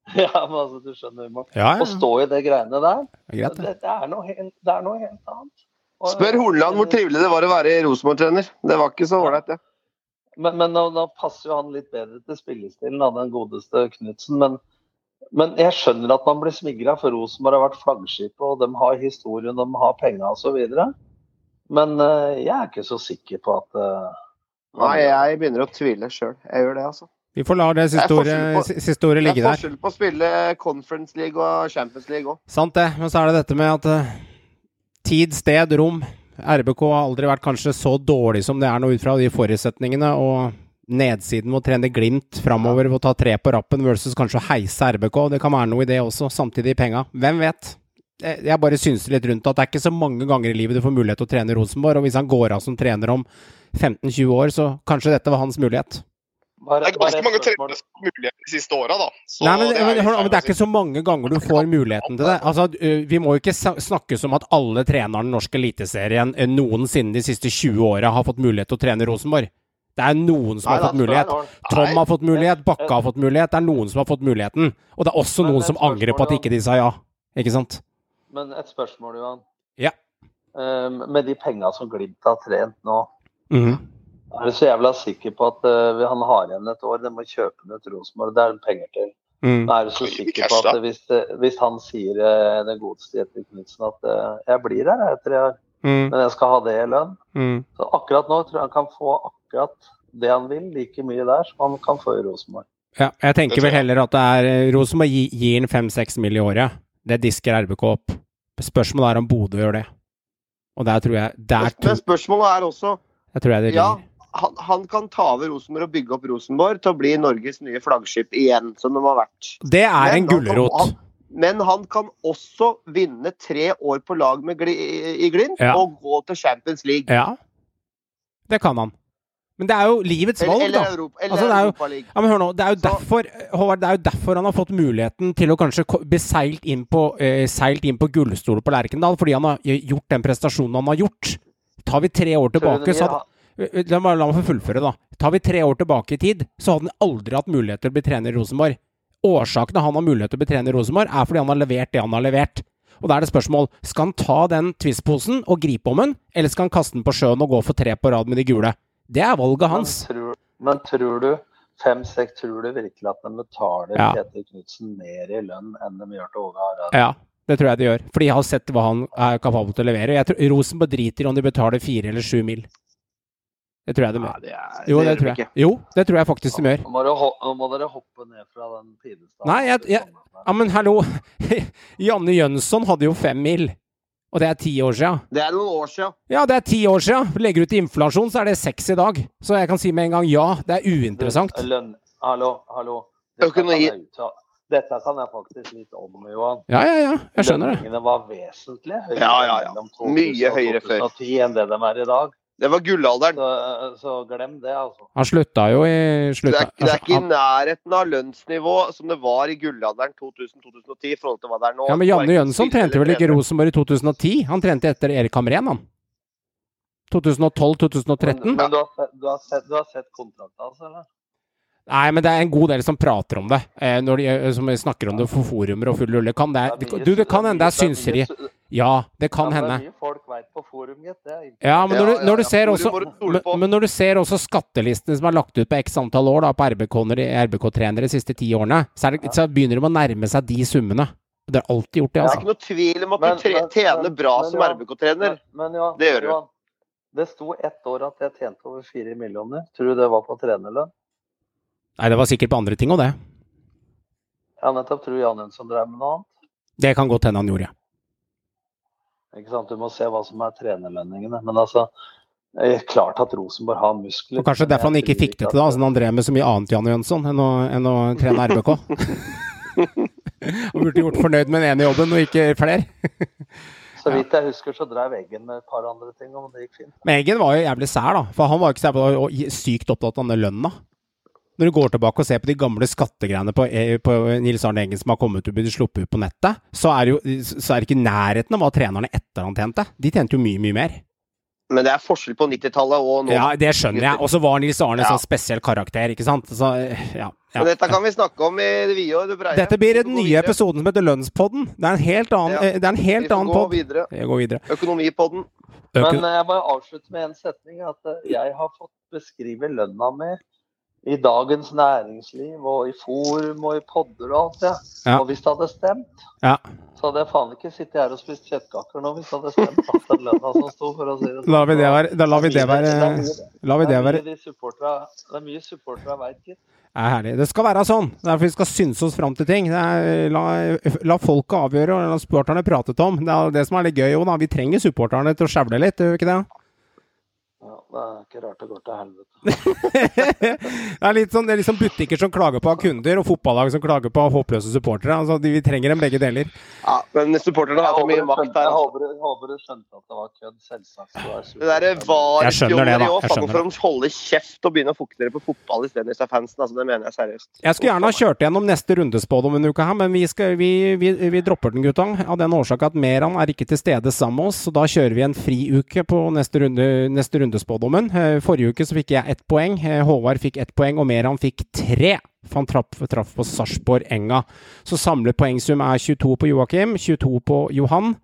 Ja, men altså, du skjønner humoren. Ja, Å stå i det greiene der, Det er greit, det. det, det, er noe det er noe helt annet. Og- Spør Horneland hvor trivelig det var å være Rosenborg-trener. Det var ikke så ålreit, det. Men, men nå, da, passer jo han litt bedre til spillestilen av den godeste Knutsen. Men, men jeg skjønner at man blir smigra, for Rosenborg har vært flaggskipet, og de har historien, de har penga osv. Men uh, jeg er ikke så sikker på at uh, Nei, jeg begynner å tvile sjøl. Jeg gjør det, altså. Vi får la det siste ordet, ligge ordet Det er forskjell på å spille Conference League og Champions League òg. Sant det, men så er det dette med at eh, tid, sted, rom RBK har aldri vært kanskje så dårlig som det er nå ut fra de forutsetningene. Og nedsiden med å trene Glimt framover ved å ta tre på rappen versus kanskje å heise RBK. Det kan være noe i det også, samtidig i penga. Hvem vet? Jeg bare synser litt rundt at det er ikke så mange ganger i livet du får mulighet til å trene Rosenborg. Og hvis han går av som trener om 15-20 år, så kanskje dette var hans mulighet. Bare, Det er ganske mange trenere som har mulighet de siste åra, da. Så Nei, men, det er men, det er ikke så mange ganger du får muligheten til det. Altså, vi må jo ikke snakke som at alle trenerne i norsk eliteserien noensinne de siste 20 åra har fått mulighet til å trene Rosenborg. Det er noen som Nei, har fått mulighet. Tom har fått mulighet, Bakke har fått mulighet. Det er noen som har fått muligheten. Og det er også noen som angrer på at ikke de sa ja. Ikke sant? Men et spørsmål, Johan. Ja. Um, med de penga som Glimt har trent nå, Mhm. Er du så jævla sikker på at uh, han har igjen et år? De må kjøpe ned til Rosenborg. Det er penger til. Mm. Er du så sikker på at hvis, det- hvis han sier uh, den godeste Jeppe Knutsen at uh, jeg blir her jeg, etter tre år, Mm. men jeg skal ha det i lønn Mm. Så akkurat nå tror jeg han kan få akkurat det han vil, like mye der som han kan få i Rosenborg. Ja, jeg tenker vel heller at det er Rosenborg gir gi- han fem-seks mill. i året. Det disker RBK opp. Spørsmålet er om Bodø gjør det. Og der tror jeg Der Men spørsmålet er også jeg tror jeg det Ja, ligger. Han, han kan ta over Rosenborg og bygge opp Rosenborg til å bli Norges nye flaggskip igjen, som de har vært. Det er Men en gulrot. Men han kan også vinne tre år på lag med gli, i Glimt Ja. og gå til Champions League. Ja, det kan han. Men det er jo livets valg, eller, da. Europa, eller Altså, det er jo- Europa League. Ja, nå, Det er derfor Håvard, det er jo derfor han har fått muligheten til å kanskje bli seilt inn på, eh, inn på gullstolen på Lerkendal, fordi han har gjort den prestasjonen han har gjort. Tar vi tre år tilbake, så hadde La meg, la meg få fullføre, da. Tar vi tre år tilbake i tid, så hadde han aldri hatt mulighet til å bli trener i Rosenborg. Årsaken han har mulighet til å bli trener i Rosenborg, er fordi han har levert det han har levert. Og da er det spørsmål skal han ta den Twist-posen og gripe om den, eller skal han kaste den på sjøen og gå for tre på rad med de gule? Det er valget hans. Men tror, men tror du fem-seks, tror du virkelig at de betaler Ja. Peter Knutsen mer i lønn enn de gjør til Åge Harald? Ja, det tror jeg de gjør. For de har sett hva han er kapabel til å levere. Jeg tror Rosenborg driter i om de betaler fire eller sju mil. Det tror jeg de Nei, gjør. det er, Jo, det gjør tror jeg. ikke. Jo, det tror jeg faktisk de gjør. Nå må, må dere hoppe ned fra den pidestallen. Nei, jeg- jeg- Ja, men hallo! Janne Jønsson hadde jo fem mil. Og det er ti år sia. Det er noen år siden. Ja, det er ti år sia! Legger du til inflasjon, så er det seks i dag. Så jeg kan si med en gang ja, det er uinteressant. Du, Lønn, hallo, hallo. Dette kan, jeg dette kan jeg faktisk litt om, Johan. Ja, ja, ja. Jeg skjønner det. Lønningene var vesentlig høyere Ja, ja, ja. mellom Mye høyere før. 2010 enn det de er i dag. Det var gullalderen. Så, så glem det, altså. Han slutta jo i Det er, det er ikke i nærheten av lønnsnivå som det var i gullalderen 2000-2010 i forhold til hva det er nå. ja, men Janne Jønsson trente vel ikke Rosenborg i 2010? Han trente etter Erik Hamren, han. 2012-2013? Men, men du, har sett, du, har sett, du har sett kontrakten hans, eller? Nei, men det er en god del som prater om det. Eh, når de, eh, som snakker om det for forumer og full rulle. Kan det, du, det kan hende det er mye- synseri. Ja, det kan ja, hende. Det er mye folk vet på forum, Ja, men når, du, når du ja. ser også men, men når du ser også skattelistene som er lagt ut på x antall år da, på RBK-trenere RBK de siste ti årene, så, er det, så begynner de å nærme seg de summene. Det er alltid gjort det, Det er altså. ikke noe tvil om at Men- du tre, tjener men- bra men som ja. RBK-trener. Men, men ja, Det gjør du. Det sto ett år at jeg tjente over fire millioner. Tror du det var på trenerlønn? Nei, det var sikkert på andre ting òg, det. Ja, nettopp. Tror Jan Jønsson drev med noe annet? Det kan godt hende han gjorde. Sant? Du må se hva som er trenerlønningene. Men altså, klart at Rosenborg har muskler. Og kanskje derfor han ikke fikk det til, da, siden han drev med så mye annet, Janne Jønsson, enn å, enn å trene RBK. han burde gjort fornøyd med den ene jobben, og ikke flere. Så vidt jeg husker, så drev Eggen med et par andre ting, og det gikk fint. Men Eggen var jo jævlig sær, da. For han var ikke sær på, og sykt opptatt av denne lønna. Når du går tilbake og ser på de gamle skattegreiene på, eh, på Nils Arne Eggen som har kommet ut og blitt sluppet ut på nettet, så er, det jo, så er det ikke nærheten av hva trenerne etter han tjente. De tjente jo mye, mye mer. Men det er forskjell på 90-tallet og nå. Ja, det skjønner jeg. Og så var Nils Arne Ja. sånn spesiell karakter, ikke sant. Så, ja, ja. Men dette kan vi snakke om i det vide og det breie. Dette blir den nye videre. episoden som heter Lønnspodden. Det er en helt annen, Ja. eh, det er en helt annen pod. Vi går videre. Økonomipodden. Men Øko- eh, jeg må avslutte med en setning. At jeg har fått beskrive lønna mi i Dagens Næringsliv og i forum og i podder og alt det. Ja. Og hvis det hadde stemt, Ja. så hadde jeg faen ikke sittet her og spist kjøttkaker nå hvis det hadde stemt at den lønna som sto, for å si det sånn. La vi det være, da lar vi det være, la vi det være Det er mye supportere veit, gitt. er herlig. Det skal være sånn. Det er derfor vi skal synse oss fram til ting. Det er, la, la folket avgjøre, og la supporterne prate Tom. Det er det som er litt gøy òg, da. Vi trenger supporterne til å skjevle litt, gjør vi ikke det? Det er ikke rart det går til helvete. det er litt sånn, det er liksom butikker som klager på kunder, og fotballag som klager på håpløse supportere. Altså, de, vi trenger dem begge deler. Ja, men supporterne har for mye makt her. jeg håper, du- håper du skjønte at det var kødd, selvsagt. Det derre. Jeg skjønner det, da. var-fjolleriet òg. Jeg hvorfor de holder kjeft og begynner å fokusere på fotball istedenfor fansen. Altså, det mener jeg seriøst. Jeg skulle gjerne ha kjørt gjennom neste rundespådom en uke her, men vi, skal, vi, vi, vi dropper den, gutta. Av den årsak at Meran er ikke til stede sammen med oss, så da kjører vi en friuke på neste, runde, neste rundespådommen. Eh, Forrige uke så fikk jeg ett poeng, eh, Håvard fikk ett poeng, og Meran fikk tre. For han traff, traf på Sarpsborg Enga. Så samlet poengsum er 22 på Joakim, 22 på Johan,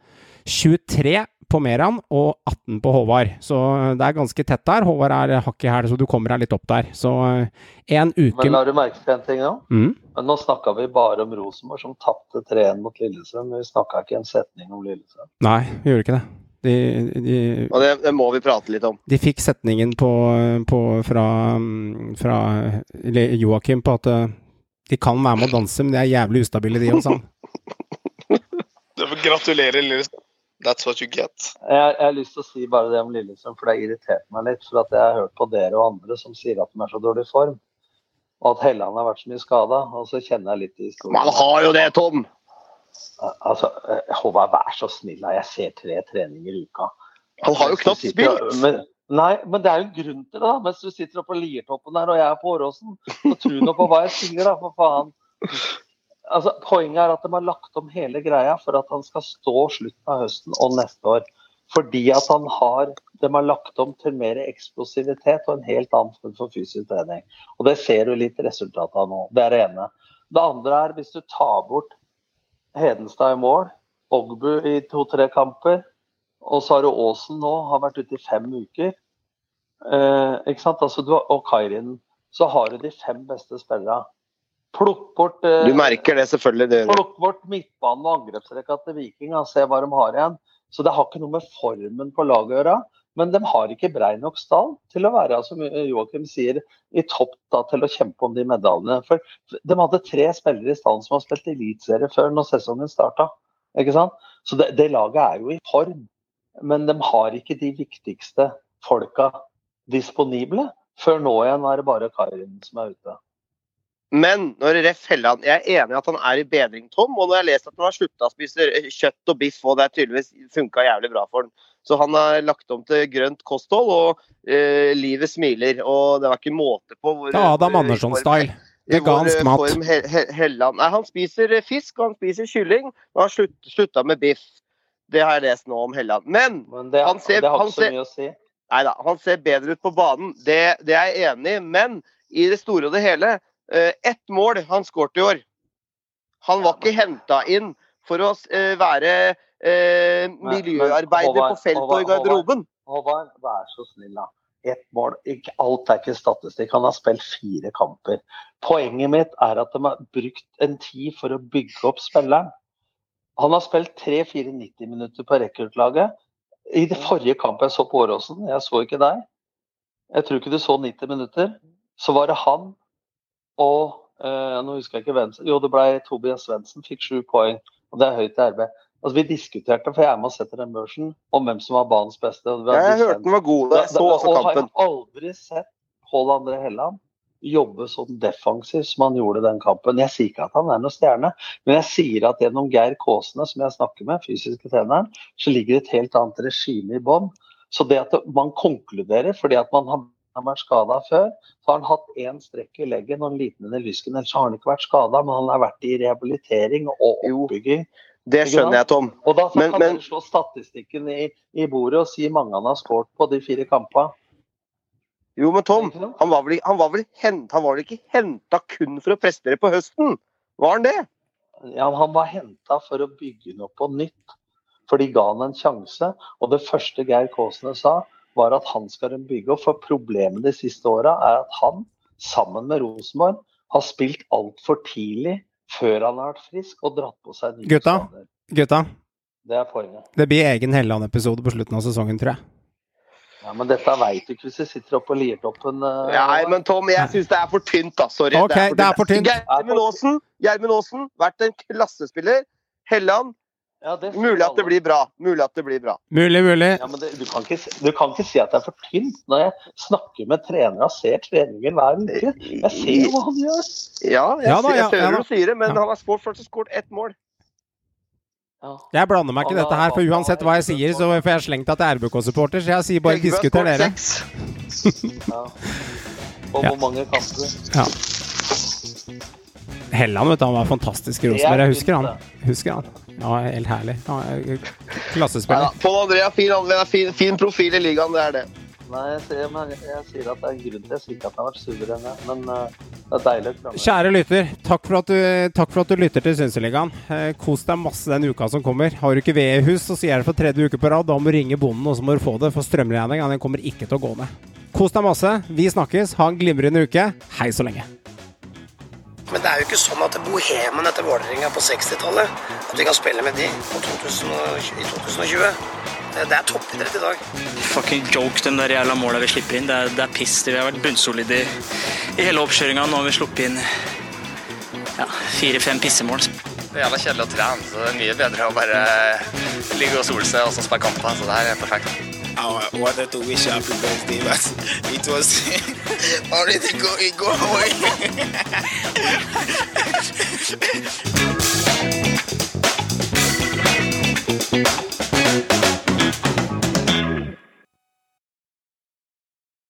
23 på Meran og 18 på Håvard. Så eh, det er ganske tett der. Håvard er hakket her, så du kommer deg litt opp der. Så en uke Men la du merke til en ting nå? mm. Men nå snakka vi bare om Rosenborg, som tapte 3-1 mot Lillestrøm. Vi snakka ikke en setning om Lillestrøm. Nei, vi gjorde ikke det. De, de, Og det, det må vi prate litt om. de fikk setningen på, på, fra, fra Joakim på at eh, de kan være med å danse, men de er jævlig ustabile, de også. Gratulerer, Lillestrøm. That's what you get. Jeg, jeg har lyst til å si bare det om Lillestrøm, for det har irritert meg litt. For at jeg har hørt på dere og andre som sier at de er så dårlig form. Og at Helland har vært så mye skada. Og så kjenner jeg litt i historien. Man har jo det, Tom! Altså, eh, Håvard, vær så snill. Jeg ser tre treninger i uka. Han har jo knapt spilt. Men, nei, men det er jo en grunn til det. da. Mens du sitter oppe på Liertoppen her, og jeg er på Åråsen, så tror nå på hva jeg sier, da, for faen. Altså, Poenget er at de har lagt om hele greia for at han skal stå slutten av høsten og neste år. Fordi at han har, de har lagt om til mer eksplosivitet og en helt annen form for fysisk trening. Og Det ser du litt resultatet av nå. Det er det ene. Det andre er hvis du tar bort Hedenstad i mål, Ogbu i to-tre kamper, og så har du Aasen nå, har vært ute i fem uker. Eh, ikke sant? Altså, du har, og Kairin. Så har du de fem beste spillerne. Plukk bort eh, Du merker det selvfølgelig. Det. Plukk bort midtbanen og angrepsrekka til Viking og se hva de har igjen. Så det har ikke noe med formen på laget å gjøre. Men de har ikke brei nok stall til å være, som Joakim sier, i topp da, til å kjempe om de medaljene. For de hadde tre spillere i stallen som har spilt eliteserie før når sesongen starta. Så det, det laget er jo i form. Men de har ikke de viktigste folka disponible. Før nå igjen er det bare Karin som er ute. Men når Ref Helland Jeg er enig i at han er i bedring, Tom. Og når jeg har lest at han har slutta å spise kjøtt og biff, og det tydeligvis funka jævlig bra for han. Så han har lagt om til grønt kosthold, og uh, livet smiler. Og det var ikke måte på hvor Det er Adam Andersson-style. Vegansk eh, mat. form He He Helland Nei, han spiser eh, fisk og han spiser kylling, og han slutt, slutta med biff. Det har jeg lest nå om Helland. Men Men det, Han ser- det har han ikke så mye å si. Nei da, han ser bedre ut på banen. Det, det er jeg enig i. Men i det store og det hele, eh, ett mål han skåret i år. Han var ikke henta inn for å være eh, miljøarbeider på feltet og i garderoben. Håvard, vær så snill, da. Ett mål. Ikke, alt er ikke statistikk. Han har spilt fire kamper. Poenget mitt er at de har brukt en tid for å bygge opp spilleren. Han har spilt tre-fire 90 minutter på rekruttlaget. I det forrige kampet jeg så på Åråsen, jeg så ikke deg, jeg tror ikke du så 90 minutter, så var det han og eh, Nå husker jeg ikke hvem Jo, det ble Tobias Svendsen, fikk sju poeng. Og det er høyt i RB. Altså, vi diskuterte, for jeg er med og setter den børsen, om hvem som var banens beste. Ja, jeg hørte den var god. Jeg så også og har kampen. aldri sett Pål André Helland jobbe sånn defensivt som han gjorde den kampen. Jeg sier ikke at han er noen stjerne, men jeg sier at gjennom Geir Kåsene, som jeg snakker med, fysiske treneren, så ligger det et helt annet regime i bånn. Så det at man konkluderer fordi at man har har vært skada før, så har han hatt én strekk i leggen og en liten en i lysken. Ellers har han ikke vært skada, men han har vært i rehabilitering og Jo. Det skjønner jeg, Tom. Og da Men- kan men- slå statistikken i, i bordet og si mange han har skåret på de fire kampene. Jo, men Tom, han var vel, han var vel, hent, han var vel ikke henta kun for å prestere på høsten? Var han det? Ja, han var henta for å bygge noe på nytt. For de ga han en sjanse. Og det første Geir Kåsene sa, var at han skal bygge opp. For problemet de siste åra er at han sammen med Rosenborg, har spilt altfor tidlig før han har vært frisk og dratt på seg nye Gutta? skader. Gutta, Det er poenget. det blir egen Helland-episode på slutten av sesongen, tror jeg. Ja, Men dette veit du ikke hvis du sitter oppe på Liertoppen. Uh, Nei, men Tom, jeg syns det er for tynt, da. Sorry. Okay, det er for tynt. tynt. Gjermund Aasen, vært en klassespiller. Helland, ja, det mulig at det blir bra. Mulig at det blir bra. Mulig, mulig. Ja, men det, du, kan ikke, du kan ikke si at det er for tynt når jeg snakker med trenere og ser treningen hver uke. Jeg ser jo hva han gjør. Ja, jeg, Ja da, jeg ja, ser ja du sier det, men Ja. han har skåret først og skåret ett mål. Ja. Jeg blander meg ikke i dette her, for uansett hva jeg sier, så får jeg slengt at jeg er RBK-supporter, så jeg sier bare diskuter dere. Ja. Og hvor mange kamper? Ja. Helland, vet du, han var fantastisk i Rosenborg. Jeg husker han. Husker han. Ja, helt herlig. Ja, klassespiller. klassespiller. Pål Andrea, fin, anvender, fin, fin profil i ligaen, det er det. Nei, jeg sier, men jeg sier at det er en grunn til Jeg sier ikke at han har vært suveren, jeg, men uh, det er deilig å Kjære lytter, takk for at du, takk for at du lytter til Synseligaen. Eh, kos deg masse den uka som kommer. Har du ikke ved i hus, så sier jeg det for tredje uke på rad. Da må du ringe bonden, og så må du få det. For strømregninga kommer ikke til å gå ned. Kos deg masse. Vi snakkes. Ha en glimrende uke. Hei så lenge. Men det er jo ikke sånn at bohemen etter Vålerenga på 60-tallet At vi kan spille med de på 2000 i 2020. Det det er toppidrett i dag. Fucking joke, de der jævla måla vi slipper inn. Det er, det er piss. Vi har vært bunnsolide i, i hele oppkjøringa. Nå har vi sluppet inn ja, fire-fem pissemål. Det er jævla kjedelig å trene, så det er mye bedre å bare ligge og sole seg og så spille kamper. Så det her er perfekt. I wanted to wish her happy birthday, but it was already going, go away.